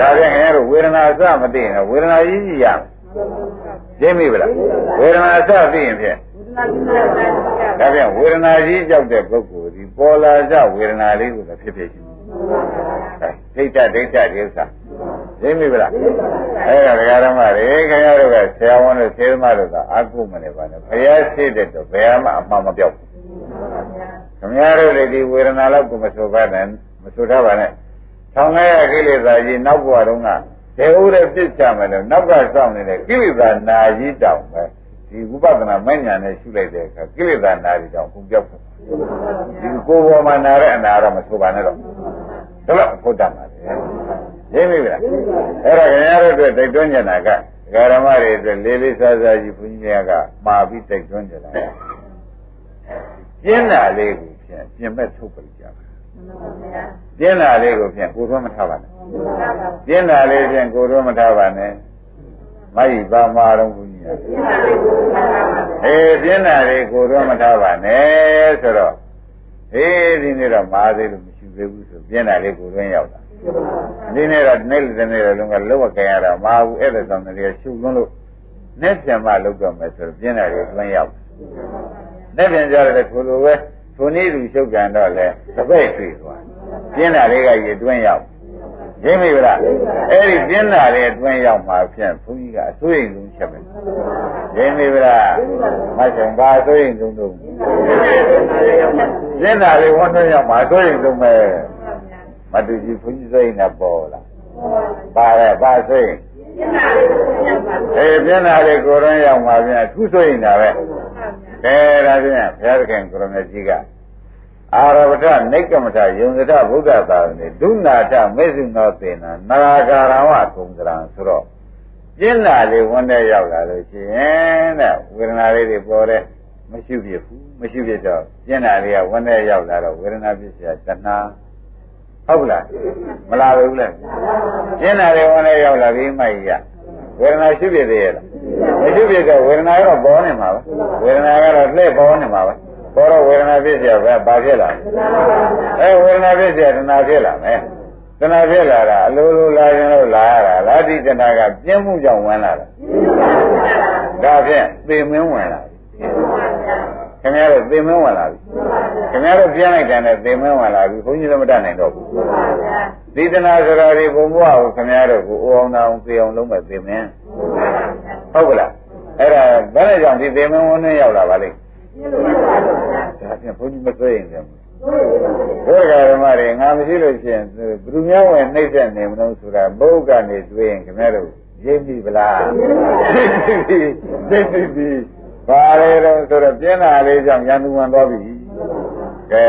ဒါပြန်ခင်ဗျားတို့ဝေဒနာအစမသိရင်ဝေဒနာကြီးကြီးရရှင်းပြီဗလားဝေဒနာအစသိရင်ဖြင့်ဒါပြန်ဝေဒနာကြီးကြောက်တဲ့ပုဂ္ဂိုလ်ဒီပေါ်လာကြဝေဒနာလေးကိုလည်းဖြစ်ဖြစ်ရှိတယ်ဒိဋ္ဌဒိဋ္ဌဒီဥစ္စာ ရှင်းပြီဗလားအဲ့ဒါဒကာရမတွေခင်ဗျားတို့ကဆရာဝန်တို့ဆေးသမားတို့ကအကုမနေပါနဲ့ဘုရားရှိတဲ့တော့ဘယ်မှအမှန်မပြောက်ဘူးခင်ဗျားတို့လည်းဒီဝေဒနာလောက်ကိုမဆိုပါနဲ့မဆိုထားပါနဲ့ထောင်ခဲ့ရကိလေသာကြီးနောက်ဘဝတုန်းကဒေဟုတဲ့ပြစ်ချမယ်လို့နောက်ကစောင့်နေတဲ့ကိလေသာနာကြီးတောင်ပဲဒီဝိပဿနာမဉ္ဇဏ်နဲ့ရှုလိုက်တဲ့အခါကိလေသာနာကြီးတောင်ပုံပြောက်ဖို့ဒီကိုယ်ပေါ်မှာနာတဲ့အနာတော့မဆိုပါနဲ့တော့ဒါတော့ဘုဒ္ဓမှာလေ ရင်းပြီလားအဲ့ဒါခင်ဗျားတို့အတွက်တိုက်တွန်းကြတာကဒကာရမတွေအတွက်လေးလေးစားစားကြီးဘုန်းကြီးကမှာပြီးတိုက်တွန်းကြတာကျင်းတာလေးကိုဖြင့်ပြင်မဲ့ထုတ်ပြကြပါကျင်းတာလေးကိုဖြင့်ကိုယ်တော့မထားပါနဲ့ကျင်းတာလေးဖြင့်ကိုယ်တော့မထားပါနဲ့မယိပါမာတော်ဘုရားအေးကျင်းတာလေးကိုယ်တော့မထားပါနဲ့ဆိုတော့အေးဒီနေ့တော့မာသေးလို့မရှိသေးဘူးဆိုကျင်းတာလေးကိုယ်တွင်းရောက်တာ ဒီနေ့တော့နေ့တစ်နေ့လုံးကလောကကြရတာမဟာဘူးအဲ့ဒါကြောင့်လည်းရှုလွန်းလို့နဲ့ပြန်မှလောက်တော့မယ်ဆိုတော့ကျင်းတာလေးတွင်းရောက်နဲ့ပြန်ကြရတဲ့ကိုလိုပဲထိုနည်းသူရှုပ်ကြံတော့လေတပိတ်တွေ့သွားပြင်းတာလေးကရေတွင်းရောက်ရင်းမိဗလားအဲ့ဒီပြင်းတာလေးတွင်းရောက်မှာဖြင့်ဘုန်းကြီးကအစိုးရိမ်ဆုံးချက်ပဲရင်းမိဗလားမဆိုင်ဘာအစိုးရိမ်ဆုံးတော့ပြင်းတာလေးဝန်တွင်းရောက်မှာအစိုးရိမ်ဆုံးပဲ မတူကြီးဘုန်းကြီးစိုးရိမ်တာပေါ်လာပါရဲဘာစိုးရိမ်အေးပြင်းတာလေးကိုယ်တွင်းရောက်မှာဖြင့်သူစိုးရိမ်တာပဲကဲဒါဖြင့်ဘုရားသခင်ကိုရမကြီးကအာရဝတ္ထနိကမထယုံစထဗုဒ္ဓသာသနေဒုနာထမေစုနောသေနနာဂါရဝကုံကရံဆိုတော့ပြင်းလာလေးဝန်းတဲ့ရောက်လာလို့ရှိရင်တဲ့ဝေဒနာလေးတွေပေါ်တဲ့မရှိဖြစ်ဘူးမရှိဖြစ်တော့ပြင်းလာလေးကဝန်းတဲ့ရောက်လာတော့ဝေဒနာဖြစ်เสียတဏှာ ဟုတ်လားမလာဘူးလေပြင်းလာလေးဝန်းတဲ့ရောက်လာပြီးမှကြီးကဝေဒနာရှိဖြစ်သေးရဲ့လားမရှိဖြစ်တော့ဝေဒနာကတော့ပေါ်နေမှာပဲဝေဒနာကတော့လှည့်ပေါ်နေမှာပဲပေါ်တော့ဝေဒနာဖြစ်เสียပဲဘာဖြစ်လာလဲအဲဝေဒနာဖြစ်เสียတဏှာဖြစ်လာမယ်တဏှာဖြစ်လာတာအလိုလိုလာရင်လို့လာရတာလားဒီတဏှာကပြင်းမှုကြောင့်ဝင်လာတာဒါဖြင့်သေမင်းဝင်လာပြီ ခင်ဗျားတို့သေမင်းဝင်လာပြီခင်ဗျားတို့ပြန်လိုက်တယ်နဲ့သေမင်းဝင်လာပြီဘုန်းကြီးလည်းမတတ်နိုင်တော့ဘူးဒီတဏှာဆိုတာဒီဘုံဘဝကိုခင်ဗျားတို့ကိုအိုအောင်အောင်သေအောင်လုံးမဲ့သေမင်းဟုတ်ကလားအဲ့ဒါဘယ်နဲ့ကြောင့်ဒီသေမင်းဝင်နေရောက်လာပါလိမ့်ဒါဖြင့်ဘုန်းကြီးမသိရင်လည်းဘုရားဓမ္မတွေငါမရှိလို့ရှိရင်ဘယ်သူများဝင်နှိမ့်ဆက်နေမလို့ဆိုတာဘုရားကနေတွေ့ရင်ခင်ဗျားတို့ရိပ်ပြီဗလားသိပြီသိပြီ ဘာလဲတော့ဆိုတော့ပြင်းတာလေးကြောင့်ရန်သူဝင်သွားပြီကဲ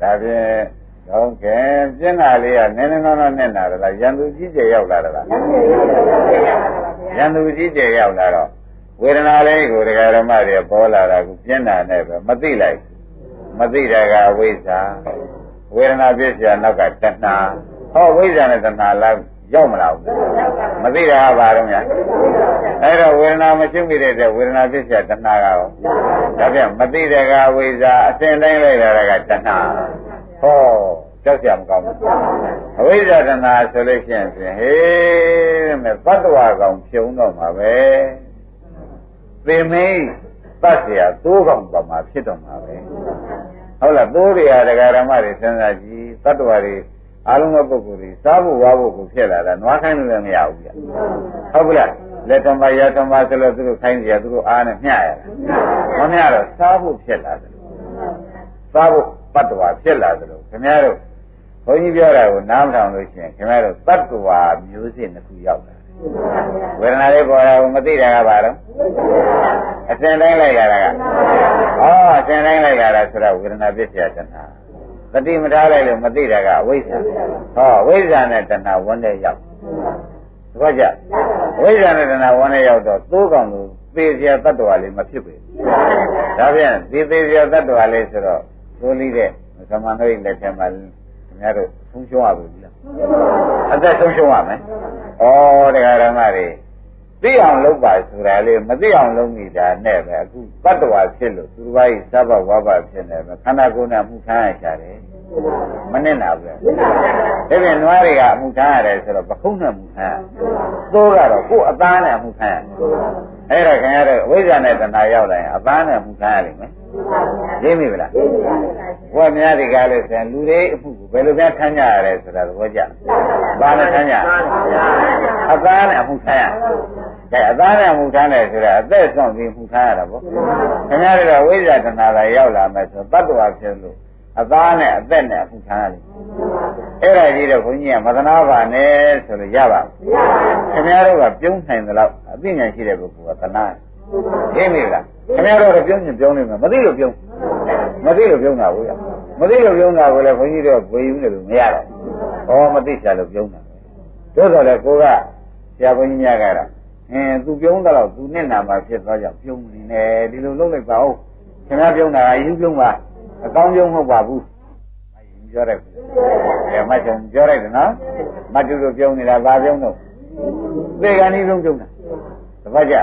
ဒါဖြင့်တော့ကဲပြင်းင်းတာလေးကနည်းနည်းနောနောနဲ့နာတယ်လားရန်သူကြီးကျယ်ရောက်လာတယ်လားရန်သူကြီးကျယ်ရောက်လာတော့ဝေဒနာလေးကိုတရားဓမ္မတွေပေါ်လာတာကိုပြင်းတာနဲ့ပဲမသိလိုက်မသိတာကအဝိဇ္ဇာဝေဒနာပြည့်စရာနောက်ကတဏှာဟောဝိဇ္ဇာနဲ့တဏှာလား ရောက်မလာဘူးမသိတာကဘာတော့များအဲ့တော့ဝေဒနာမရှုပ်မိတဲ့ဝေဒနာပြည့်စရာတဏှာကရောဒါပြန်မသိတဲ့ကဝိဇ္ဇာအစဉ်တိုင်းလိုက်တာကတဏှာဟောကြောက်ကြမကောင်းဘူးအဝိဇ္ဇာတဏှာဆိုလို့ရှိရင်ဖြင့်ဟေးမဲ့တတ္တဝါကောင်ဖြုံတော့မှာပဲသေမိတ်တတ်เสียသိုးကောင်ပေါ်မှာဖြစ်တော့မှာပဲဟုတ်လားသိုးတွေကဒကာရမတွေစဉ်းစားကြည့်တတ္တဝါတွေ အားလုံးသောပုဂ္ဂိုလ်တွေစားဖို့ဝါဖို့ကိုဖြစ်လာတာနွားခိုင်းလို့လည်းမရဘူးဗျဟုတ်ပြီလားလက်ထမရထမဆိုလို့သူတို့ခိုင်းကြသူတို့အားနဲ့မျှရတာမမျှတော့စားဖို့ဖြစ်လာတယ်စားဖို့တတ္တဝါဖြစ်လာတယ်လို့ခင်ဗျားတို့ဘုန်းကြီးပြောတာကိုနားမထောင်လို့ရှိရင်ခင်ဗျားတို့တတ္တဝါမျိုးစစ်နှစ်ခုရောက်လာဝေဒနာလေးပေါ်တာကိုမသိတာကဘာလို့အစဉ်တိုင်းလိုက်လာတာကဩအစဉ်တိုင်းလိုက်လာတာဆိုတော့ဝေဒနာပြည့်စရာတဏှာသ တိမထားလိုက်လို့မသိတာကအဝိဇ္ဇာဟောဝိဇ္ဇာနဲ့တဏှာဝန်တဲ့ရောက်သဘောကျဝိဇ္ဇာနဲ့တဏှာဝန်တဲ့ရောက်တော့သိုးကောင်လို့သေစရာတ attva လေးမဖြစ်ပေဘူးဒါပြန်ဒီသေစရာတ attva လေးဆိုတော့သိုးလိတဲ့သမန်တို့လက်ထက်မှာခင်ဗျားတို့ဆုံးရှုံးရဘူးလားအသက်ဆုံးရှုံးရမယ်ဩတရားဓမ္မတွေ သိအောင်လုပ်ပါဆိုတာလေမသိအောင်လုပ်နေတာနဲ့ပဲအခုတတ္တဝါဖြစ်လို့သူတစ်ပါးကြီးသဘဝဘဖြစ်နေပဲခန္ဓာကိုယ်နဲ့မှုခံရကြတယ် မနစ်နာဘူးဒါပြန်နွားတွေကအမှုခံရတယ်ဆိုတော့ပခုံးနဲ့မှုခံရသိုးကတော့ကိုယ်အသားနဲ့မှုခံရအဲ့ဒါခင်ဗျားတို့အဝိဇ္ဇာနဲ့တဏှာရောက်လာရင်အသားနဲ့မှုခံရလိမ့်မယ်သိမိဗလားဘုရားများဒီကားလို့ဆိုရင်လူတွေအမှုကိုဘယ်လိုများထမ်းကြရတယ်ဆိုတာသဘောကျဘာနဲ့ထမ်းကြအသားနဲ့အမှုခံရကဲအသားနဲ့မှုထမ်းတယ်ဆိုတာအသက်ဆုံးပြီးမှုထမ်းရတာပေါ့ခင်ဗျားတို့ကဝိဇ္ဇာတဏှာလာရောက်လာမယ်ဆိုတတ္တဝါဖြစ်လို့ အသားနဲ့အသက်နဲ့အမှုထမ်းရတယ်အဲ့ဒါကြီးတော့ဘုန်းကြီးကမသနာပါနဲ့ဆိုလို့ရပါခင်ဗျားတို့ကပြုံးနိုင်သလောက်အသိဉာဏ်ရှိတဲ့ပုဂ္ဂိုလ်ကသနာသိမိလားခင်ဗျားတို့ကပြုံးရင်ပြုံးနေမှာမသိလို့ပြုံးမသိလို့ပြုံးတာဘူးရမသိလို့ပြုံးတာကိုလည်းဘုန်းကြီးတို့ဝေယူနေလို့မရတော့ဩမသိချာလို့ပြုံးတာတို့တော့လေကိုကဆရာဘုန်းကြီးများကတော့အင်းသူပြုံးတော့သူနဲ့နာမှာဖြစ်သွားကြပြုံးနေတယ်ဒီလိုလုပ်လိုက်ပါဦးခင်ဗျားပြုံးတာကယူပြုံးပါ အကောင်းပြုံးမဟုတ်ပါဘူးပြောရတယ်။အဲမချုံပြောရတယ်နော်။မတူတို့ပြုံးနေတာဗာပြုံးတော့သေကံဤဆုံးပြုံးတာ။တပတ်ကြ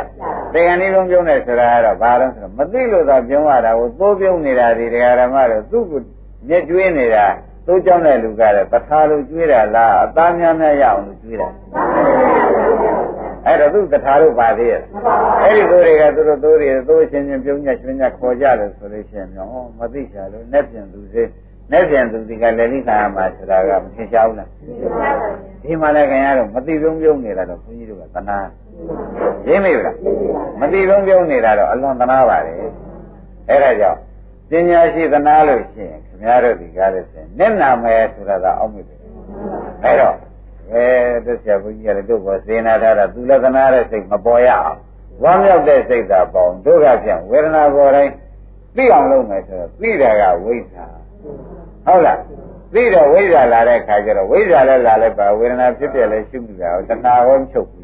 သေကံဤဆုံးပြုံးတယ်ဆိုတာကတော့ဘာလို့ဆိုတော့မသိလို့သာပြုံးရတာကိုသိုးပြုံးနေတာဒီတရားဓမ္မတော့သူ့ကိုမျက်ကျွေးနေတာသိုးကြောင်းတဲ့လူကလည်းပထာလိုကျွေးတာလားအသားများများရအောင်လို့ကျွေးတာ။ အဲ့တော့သူတထာတို့ပါသေးရဲ့အဲ့ဒီကိုတွေကသူတို့သိုးတွေသိုးချင်းချင်းပြုံးညချင်းညခေါ်ကြတယ်ဆိုလို့ရှိရင်ဟောမသိချာလို့နဲ့ပြင်သူစေးနဲ့ပြန်သူဒီကလည်းလိခါမှာဆိုတာကမထင်ရှားဘူးလားဒီမှာလည်းခင်ဗျားတို့မသိပြုံးပြုံးနေတာတော့ဘုန်းကြီးတို့ကသနာရင်းမိလားမသိပြုံးပြုံးနေတာတော့အလွန်သနာပါတယ်အဲ့ဒါကြောင့်ပညာရှိသနာလို့ရှိရင်ခင်ဗျားတို့ဒီကားလို့ရှိရင်နင့်နာမယ်ဆိုတာကအောက်မိတယ်အဲ့တော့ အဲတစ္ဆရာဘုန်းကြီးကလည်းတို့ဘောစေနာထားတာသူလည်းသနာတဲ့စိတ်မပေါ်ရအောင်ဝမ်းမြောက်တဲ့စိတ်သာပေါ့တို့ကပြန်ဝေဒနာပေါ်တိုင်းသိအောင်လုပ်မယ်ဆိုတော့သိတာကဝိဇ္ဇာဟုတ်လားသိတော့ဝိဇ္ဇာလာတဲ့ခါကျတော့ဝိဇ္ဇာလည်းလာလိုက်ပါဝေဒနာဖြစ်ပြလဲရှုနေတာတဏှာဟောမချုပ်ဘူး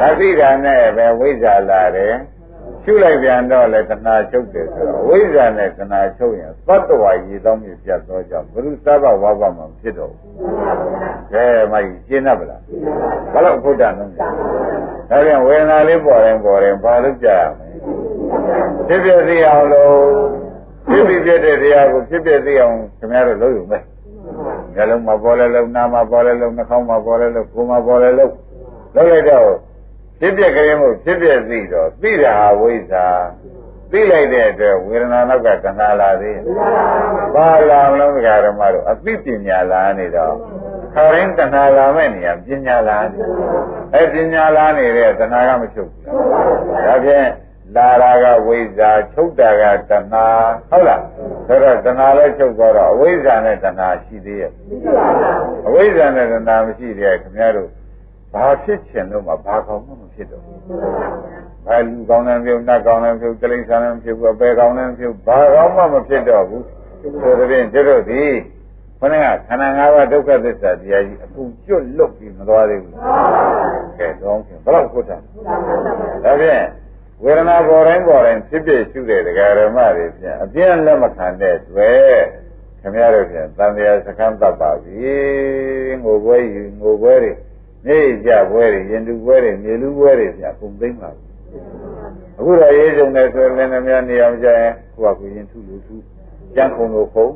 ဒါသိတာနဲ့ပဲဝိဇ္ဇာလာတယ် ရှုလိုက်ပြန်တော့လေတဏှာချုပ်တယ်ဆိုတော့ဝိဇ္ဇာနဲ့တဏှာချုပ်ရင်သတ္တဝါရည်သောမြပြတ်သောကြောင့်ဘုရုသဘဝဘမှာဖြစ်တော့ဘူးကဲမကြီးရှင်းတတ်ပလားဘာလို့ဘုဒ္ဓလုံးဒါပြန်ဝေဒနာလေးပေါ်ရင်ပေါ်ရင်ဘာလို့ကြရမလဲဖြစ်ဖြစ်သိအောင်လို့ဖြစ်ဖြစ်ပြတဲ့တရားကိုဖြစ်ဖြစ်သိအောင်ခင်ဗျားတို့လုပ်ယူမယ်။ညလုံးမှာပေါ်လဲလုံးနာမှာပေါ်လဲလုံးနှာခေါင်းမှာပေါ်လဲလုံးကိုယ်မှာပေါ်လဲလုံးလုပ်လိုက်တော့ ဖြစ်ဖြစ်ကြရင်မို့ဖြစ်ဖြစ်သိတော့သိတာဟာဝိဇ္ဇာသိလိုက်တဲ့အတွက်ဝေဒနာနောက်ကတဏှာလာသေး။ဘာလာမလို့ဓမ္မတို့အသိပညာလာနေတော့ခါရင်တဏှာလာမဲ့နေရပညာလာနေ။အဲပညာလာနေတဲ့တဏှာကမချုပ်ဘူး။ဒါဖြင့်လာရာကဝိဇ္ဇာချုပ်တာကတဏှာဟုတ်လားဆိုတော့တဏှာလည်းချုပ်သွားတော့အဝိဇ္ဇာနဲ့တဏှာရှိသေးရဲ့အဝိဇ္ဇာနဲ့တဏှာမရှိတဲ့ခင်ဗျားတို့ ဘာဖြစ်ချင်လို့မှဘာကောင်းမှမဖြစ်တော့ဘူးဘာလူကောင်းတယ်ပြုတ်နတ်ကောင်းတယ်ပြုတ်တိလိစ္ဆာန်လည်းပြုတ်အပေကောင်းတယ်ပြုတ်ဘာကောင်းမှမဖြစ်တော့ဘူးဆိုတဲ့ပြင်တို့ဒီခဏကခန္ဓာ၅ပါးဒုက္ခသစ္စာတရားကြီးအကုန်ကျွတ်လွတ်ပြီးမသွားသေးဘူးကဲတော့ခင်ဘယ်တော့ခုတ်တာဒါဖြင့်ဝေဒနာပေါ်တိုင်းပေါ်တိုင်းဖြစ်ဖြစ်ရှုတဲ့ဒကာရမတွေဖြင့်အပြင်းလက်မခံတဲ့တွေ့ခင်ဗျားတို့ဖြင့်တန်တရားစခန်းတတ်ပါပြီငိုပွဲယူငိုပွဲတွေ နေကြပွဲတွေရင်တူပွဲတွေမြေလူပွဲတွေဖြင့်ပုံသိမ့်ပါပြီအခုတော့ရေးကြုံတယ်ဆိုရင်လည်းများနေအောင်ကြရင်ကိုယ့်အကူရင်ထုလူထုကြံခုံလို့ခုံ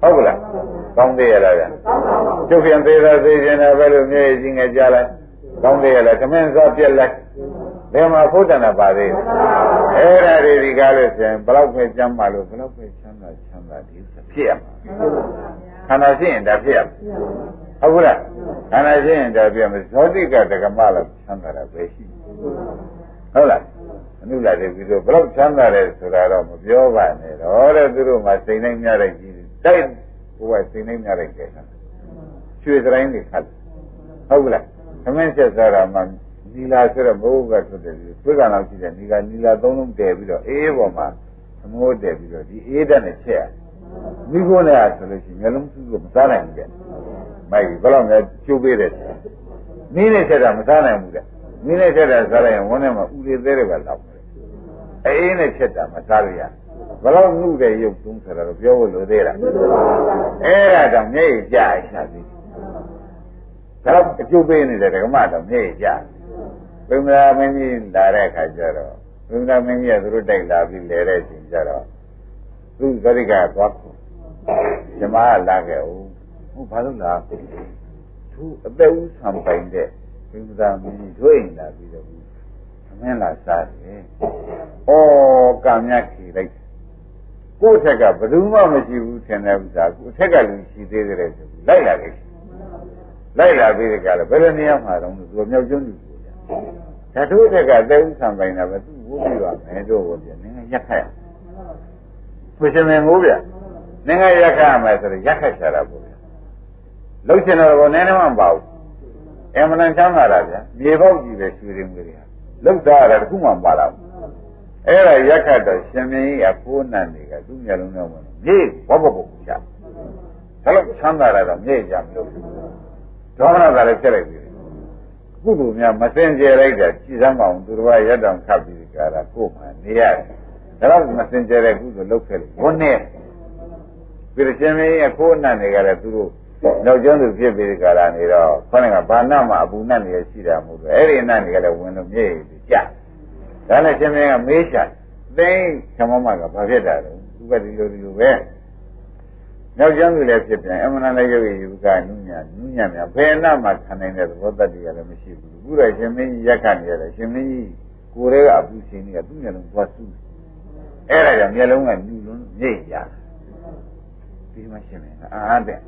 ဟုတ်ကလားကောင်းသေးရလားဗျကျုပ်ပြန်သေးတာသေးခြင်းတော့ပဲလို့မြေကြီးငယ်ကြလိုက်ကောင်းသေးရလားသမင်းစားပြက်လိုက်ဘယ်မှာဖုဒ္ဒနာပါသေးအဲ့ဒါတွေဒီကားလို့ဆိုရင်ဘလောက်ပဲကြမ်းပါလို့ဘလောက်ပဲချမ်းသာချမ်းသာဒီဖြစ်ရမှာခန္ဓာရှိရင်ဒါဖြစ်ရမှာ ဟုတ်ကလားခန္ဓာရှိရင်ဒါဖြစ်မှာဇောတိကတက္ကမလို့ချမ်းသာတာပဲရှိဟုတ်လားအနုလာတဲ့ပြီးတော့ဘလောက်ချမ်းသာတယ်ဆိုတာတော့မပြောပါနဲ့တော့တဲ့သူတို့မှစိတ်နိုင်များတဲ့ကြီးတိုက်ဘုရားစိတ်နိုင်များတဲ့ကဲတာရွှေတိုင်းတွေခတ်ဟုတ်ကလားသမင်းချက်စားတာမှနီလာဆိုတော့ဘုရားထွက်တယ်ဒီသွေးကံလောက်ရှိတယ်နီလာနီလာသုံးလုံးတည်ပြီးတော့အေးပေါ်မှာသမိုးတည်ပြီးတော့ဒီအေးဓာတ်နဲ့ချက်မိခိုးနဲ့ဆိုလို့ရှိရင်မျိုးလုံးစုလို့မစားနိုင်ဘူးတဲ့ မိုက်ဘယ်တော့မှကျိုးပေးတယ်မင်းနဲ့ချက်တာမစားနိုင်ဘူးတဲ့မင်းနဲ့ချက်တာစားလိုက်ရင်ဝန်းထဲမှာဥတွေသေးတယ်ပဲလောက်တယ်အေးနဲ့ချက်တာမစားရရဘယ်တော့နှုတဲ့ရုပ်သုံးဆိုတာတော့ပြောဖို့လိုသေးလားအဲ့ဒါတော့မျက်ရည်ကျရှာသည်ဒါတော့အကျိုးပေးနေတဲ့ဓမ္မတော့မျက်ရည်ကျဘုရားမင်းကြီးလာတဲ့အခါကျတော့ဘုရားမင်းကြီးကသူတို့တိုက်လာပြီးလဲတဲ့အချိန်ကျတော့သူဇရိကသွားခုဓမ္မကလာခဲ့ဦး ဟုတ်ဘာလို့လာသူအသက်ဦးဆံပိုင်တဲ့ဘုရားမင်းကြီးတို့အိမ်လာပြီးတော့မင်းလာစားတယ်။ဩကံမြတ်ခေလိုက်ကိုယ့်ထက်ကဘယ်သူမှမရှိဘူးထင်တဲ့ဥစ္စာကိုယ့်ထက်ကလူရှိသေးတယ်ဆိုပြီးလိုက်လာတယ်လိုက်လာပြီးကြတယ်ဘယ်လိုနေရာမှာတော့သူမြောက်ကျွန်းလူကိုကြာဒါတို့ထက်ကတဲဥဆံပိုင်တာပဲသူ့ဝိုးပြီးပါမယ်တို့ကိုပြန်နင်းရက်ခတ်ဖွရှင်မင်းကိုဗျနင်းကရက်ခတ်မယ်ဆိုတော့ရက်ခတ်ချတာပေါ့ဗျ လှုပ်ရှင်တော့ကိုနည်းနည်းမှမပါဘူးအမှန်တန်ချမ်းသာတာဗျမြေပေါက်ကြီးပဲရွှေရင်းတွေလှုပ်တာရတခုမှမပါတော့အဲ့ဒါရက်ခတ်တော့ရှင်မင်းကြီးအဖိုးနတ်တွေကသူ့မျက်လုံးထဲဝင်မြေဘောဘောဘောချဒါလို့ချမ်းသာတာတော့မြေကြမလို့ဒေါမနတာလည်းဖြစ်လိုက်ပြီကုသိုလ်များမစင်ကြယ်လိုက်တဲ့ကြည်စမ်းမအောင်သူတော်ရက်တောင်ခတ်ပြီးကြတာကိုယ်မှနေရတယ်ဒါတော့မစင်ကြယ်တဲ့ကုသိုလ်လုပ်ခဲ့လို့ဘုန်းနဲ့ပြည်ရှင်မင်းအဖိုးနတ်တွေကလည်းသူတို့ နောက်ကျောင်းသူဖြစ်ပြီးကြတာနေတော့ခေါင်းကဘာနတ်မှအပူနတ်နေရရှိတာမဟုတ်ဘူးအဲ့ဒီနတ်တွေကလည်းဝင်လို့မြေကြီးကြဒါနဲ့ရှင်မင်းကမေးချသိခမမကဘာဖြစ်တာလဲသူကဒီလိုဒီလိုပဲနောက်ကျောင်းသူလည်းဖြစ်ပြန်အမှန်တရားရုပ်ရည်ယူကနုညနုညများဘယ်နာမှခံနိုင်တဲ့သဘောတတ်တရားလည်းမရှိဘူးအခုတော့ရှင်မင်းကြီးရက်ခနေရတယ်ရှင်မင်းကြီးကိုယ်ရဲ့အပူရှင်ကြီးကသူ့မျက်လုံးသွားစုအဲ့ဒါကြောင့်မျက်လုံးကညူလွန်းမြိတ်ကြဒီမှာရှင်မင်းကအာတဲ့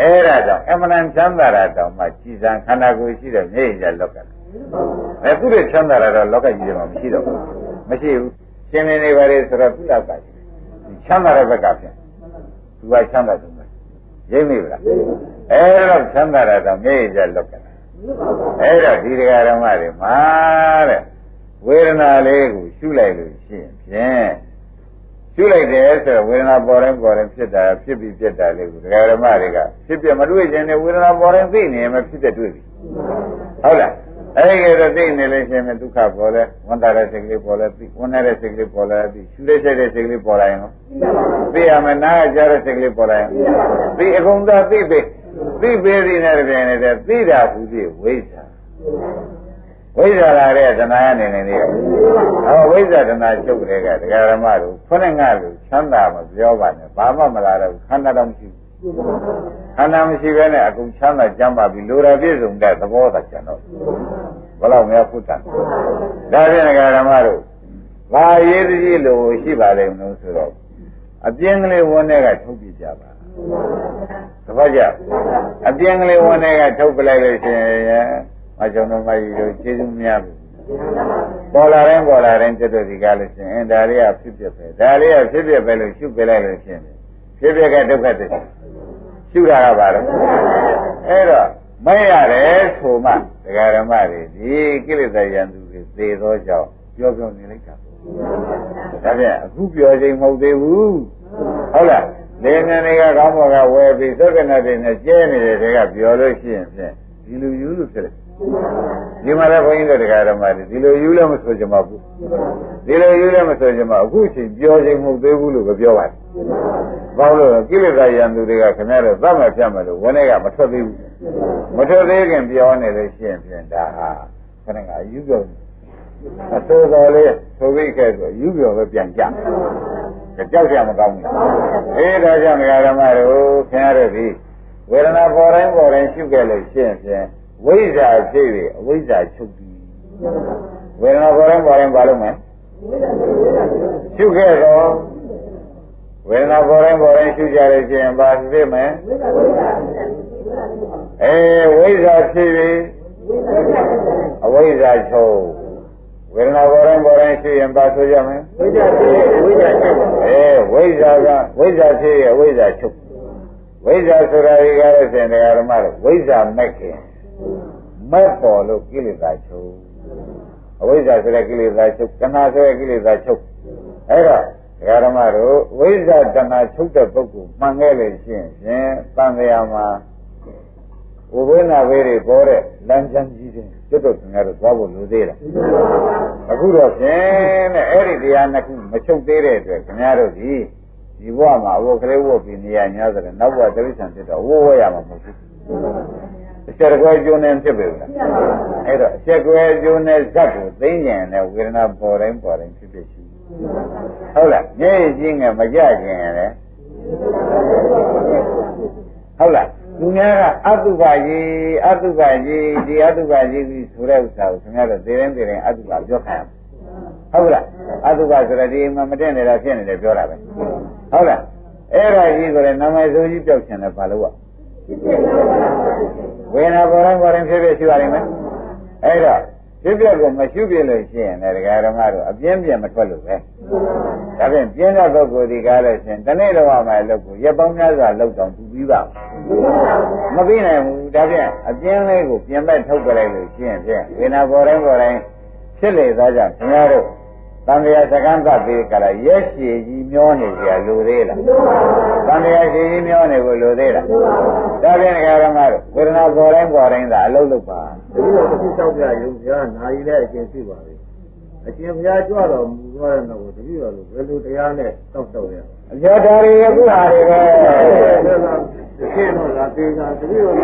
အဲ့ဒါကြောင့်အမှန်ချမ်းသာတာတောင်မှကြည်စံခန္ဓာကိုယ်ရှိတဲ့မြိတ်ကြလောက်ကအဲသူတွေချမ်းသာတာတော့လောကကြီးတွေမှာမရှိတော့ဘူးမရှိဘူးရှင်မင်းတွေပါလေဆိုတော့သူ့လောက်ကချမ်းသာတဲ့ဘက်ကဖြင့်သူကချမ်းသာတယ်ရိပ်မိဗလားအဲတော့ချမ်းသာတာတော့မြေကြလောက်ကအဲ့တော့ဒီတရားဓမ္မတွေမှာတဲ့ဝေဒနာလေးကိုရှုလိုက်လို့ရှိရင်ဖြင့် ရှုလိုက်တယ်ဆိုတော့ဝေဒနာပေါ်တိုင်းပေါ်တိုင်းဖြစ်တာဖြစ်ပြီးပြက်တာလေးကိုတရားဓမ္မတွေကဖြစ်ပြမတွေ့ခြင်းနဲ့ဝေဒနာပေါ်တိုင်းသိနေရင်မဖြစ်တဲ့တွေ့ပြီဟုတ်လားအဲ့ဒီကတော့သိနေလို့ရှိရင်ဒုက္ခပေါ်လဲဝန်တာတဲ့စိတ်ကလေးပေါ်လဲသိဝန်တဲ့စိတ်ကလေးပေါ်လဲသိရှုတဲ့စိတ်တဲ့စိတ်ကလေးပေါ်လာရင်ရောသိရမယ်နားကြားတဲ့စိတ်ကလေးပေါ်လာရင်သိအကုန်သာသိပြီသိပေသည်နဲ့တပြိုင်နက်တည်းသိတာဟူသည်ဝိဇ္ဇာ ဝိဇ္ဇာလာတဲ့တဏှာအနေနဲ့နေဟောဝိဇ္ဇာတဏှာချုပ်တဲ့ကဒကာရမတို့ခုနကလို့ချမ်းသာမပြောပါနဲ့ဘာမှမလာတော့ခန္ဓာတော့မရှိဘူးခန္ဓာမရှိဘဲနဲ့အကုန်ချမ်းသာကြမ်းပါပြီလိုရာပြည့်စုံတဲ့သဘောသာကျန်တော့ဘယ်တော့မှဖုတ်တာဒါဖြင့်ဒကာရမတို့ဘာရေးသတိလို့ရှိပါလိမ့်မလို့ဆိုတော့အပြင်းကလေးဝန်းထဲကထုတ်ပြကြပါသဘောကျအပြင်းကလေးဝန်းထဲကထုတ်ပလိုက်လို့ရှိရင် မကြောင်တော့မကြီးတို့ကျေးဇူးများပြီပေါ်လာတိုင်းပေါ်လာတိုင်းတက်တော့ဒီကားလို့ရှိရင်ဒါလေးကဖြစ်ဖြစ်ပဲဒါလေးကဖြစ်ဖြစ်ပဲလို့ရှုပြလိုက်လို့ရှိရင်ဖြစ်ဖြစ်ကဒုက္ခသစ္စာရှုတာကပါတော့အဲ့တော့မရတယ်ဆိုမှဒကာရမတွေဒီကိလေသာယံသူတွေသေသောကြောင့်ပြောပြောနေလိုက်တာဒါဖြင့်အခုပြောချိန်မဟုတ်သေးဘူးဟုတ်လားလေမြန်တွေကကောင်းဘောကဝယ်ပြီးသက္ကနာတွေနဲ့ကျဲနေတဲ့တွေကပြောလို့ရှိရင်ဖြင့်ဒီလိုယူလို့ဖြစ်တယ် ဒီမှာလည်းဘုန်းကြီးတို့တရားဓမ္မတွေဒီလိုယူလည်းမဆိုကြမှာဘူးဒီလိုယူလည်းမဆိုကြမှာအခုချိန်ပြောချိန်မဟုတ်သေးဘူးလို့ပြောပါတယ်ဘာလို့လဲကိလေသာယံသူတွေကခင်ဗျားတို့သတ်မှတ်ဖြတ်မယ်လို့ဝန်တွေကမထွက်သေးဘူးမထွက်သေးခင်ပြောနေလို့ရှိရင်ဖြင့်ဒါဟာခဏကအယူပြောအစိုးတော်လေးဆိုပြီးခဲ့ဆိုယူပြောပဲပြန်ကြကြောက်ကြမကောင်းဘူးအေးဒါကြောင့်ဓမ္မတို့ခင်ဗျားတို့ဒီဝေဒနာပေါ်တိုင်းပေါ်တိုင်းရှုခဲ့လို့ရှိရင်ဖြင့် ဝိဇ္ဇာဖြစ်ပြီးအဝိဇ္ဇာချုပ်ပြီးဝေဒနာပေါ်တိုင်းပေါ်တိုင်းပါလို့မယ်ရှုခဲ့တော့ဝေဒနာပေါ်တိုင်းပေါ်တိုင်းရှုကြလို့ရှိရင်ပါဖြစ်မယ်အေးဝိဇ္ဇာဖြစ်ပြီးအဝိဇ္ဇာချုပ်ဝေဒနာပေါ်တိုင်းပေါ်တိုင်းရှုရင်ပါဆိုကြမယ်ဝိဇ္ဇာဖြစ်ဝိဇ္ဇာချုပ်အေးဝိဇ္ဇာကဝိဇ္ဇာဖြစ်ရဲ့အဝိဇ္ဇာချုပ်ဝိဇ္ဇာဆိုတာဒီကားလို့ရှင်တရားဓမ္မတို့ဝိဇ္ဇာမဲ့ခင် မဲ့ပေါ်လို့ကိလေသာချုပ်အဝိဇ္ဇာဆိုတဲ့ကိလေသာချုပ်တဏှာဆိုတဲ့ကိလေသာချုပ်အဲ့တော့တရားဓမ္မတို့ဝိဇ္ဇာတဏှာချုပ်တဲ့ပုဂ္ဂိုလ်မှန်ခဲ့လို့ရှိရင်ဖြင့်တန်ခါမှာဝိဝိနာဘေးတွေပေါ်တဲ့လမ်းချမ်းကြီးတွေကျွတ်တော့ခင်ဗျားတို့သွားဖို့လိုသေးလားအခုတော့ဖြင့်တဲ့အဲ့ဒီတရားနှစ်ခုမချုပ်သေးတဲ့အတွက်ခင်ဗျားတို့ဒီဒီဘဝမှာဝကလေးဝတ်ပြီးနေရညာဆိုတဲ့နောက်ဘဝတိရစ္ဆာန်ဖြစ်တော့ဝဝရမှာမဟုတ်ဘူး အချက်ကွဲကျိုးနေဖြစ်ပြီလားအဲ့တော့အချက်ကွဲကျိုးနေဇက်ကိုသိဉ္ဉံနဲ့ဝေဒနာပေါ်တိုင်းပေါ်တိုင်းဖြစ်ဖြစ်ရှိဟုတ်လားညည်ကြီးငယ်မကြခင်လည်းဟုတ်လားသူများကအတုပကြီးအတုပကြီးဒီအတုပကြီးကြီးဆိုတဲ့ဥစ္စာကိုခင်ဗျားတို့သိရင်သိရင်အတုပပြောခိုင်းဟုတ်လားအတုပဆိုတဲ့ဒီမှာမတင်နေတာဖြစ်နေတယ်ပြောတာပဲဟုတ်လားအဲ့ဒါကြီးဆိုတဲ့နာမည်ဆိုကြီးပြောက်ချင်တယ်ဘာလို့อ่ะ ဝေဒနာပေါ်တိုင်းပေါ်တိုင်းဖြစ်ဖြစ်ရှိပါလိမ့်မယ်အဲ့တော့ဖြစ်ဖြစ်ကိုမရှုပြလို့ရှိရင်လည်းဒကာဓမ္မတို့အပြင်းပြင်းမထွက်လို့ပဲဒါဖြင့်ပြင်းတဲ့ပုဂ္ဂိုလ်ဒီကားလို့ရှိရင်တနေ့တော့မှလုပ်ကိုရက်ပေါင်းများစွာလုပ်တော့သူပြီးပါမပြီးနိုင်ဘူးဒါဖြင့်အပြင်းလေးကိုပြင်မဲ့ထုတ်ကြလိုက်လို့ရှိရင်ဖြင့်ဝေဒနာပေါ်တိုင်းပေါ်တိုင်းဖြစ်လေသားကြောင့်ခင်ဗျားတို့ တန်တရားစကန်းသတ်ပြီးကြလားရက်ရှည်ကြီးမျောနေကြလူသေးလားတန်တရားရှည်ကြီးမျောနေကိုလူသေးလားဒါဖြင့်ဓမ္မတို့ဝေဒနာပေါ်တိုင်းပေါ်တိုင်းသာအလုံးလုံးပါတတိယတစ်ခုလျှောက်ပြရုံပြနာရီလည်းအကျင့်ရှိပါပြီအကျင့်ဘုရားကြွတော်မူသွားတဲ့နောက်တတိယလိုဘယ်လိုတရားနဲ့တောက်တော့ရ အကျော်တော်ရီအခုဟာတွေပဲဒီခေတ်တော့လာသေးတာတတိယလို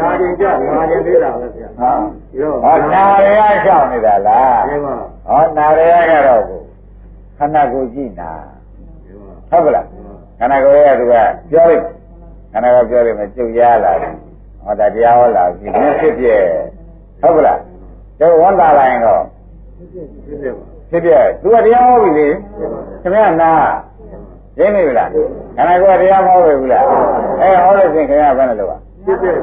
နာကျင်ကြနာကျင်သေးတာပဲဗျာဟာဒီတော့ဟောနာရီကရှောင်နေတာလားဒီမှာဟောနာရီကတော့ကိုခန္ဓာကိုယ်ကြည့်နာဟုတ်ကလားခန္ဓာကိုယ်ရဲ့သူကပြောလိုက်ခန္ဓာကပြောလိုက်မှကြုတ်ရလာတယ်ဟောဒါတရားဟောလာပြီမဖြစ်ပြဲဟုတ်ကလားကျောဝန်တာလိုက်တော့ဖြစ်ပြသူကတရားဟောပြီလေခင်ဗျာနာ ရင်းနေပြီလားခန္ဓာကိုယ်တရားမဟောပြီဘူးလားအဲဟောလို့ရှင်ခင်ဗျာဘယ်နဲ့လို့ပါဖြစ်ဖြစ်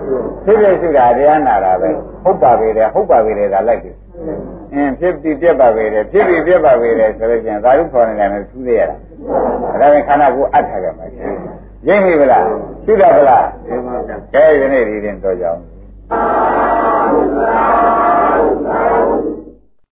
ဖြစ်ဖြစ်ရှိတာတရားနာတာပဲဟုတ်ပါပြီလေဟုတ်ပါပြီလေဒါလိုက်ပြီအင်းဖြစ်ပြီးပြက်ပါပဲလေဖြစ်ပြီးပြက်ပါပဲလေဆိုလို့ချင်းသာဓုခေါ်နေတယ်နဲ့ထူးသေးရတာဒါပေမဲ့ခန္ဓာကိုယ်အပ်ထားကြမှာရင်းပြီဗလားရှိတာဗလားဒီမှာကဲဒီနေ့ဒီရင်တော့ကြောင်း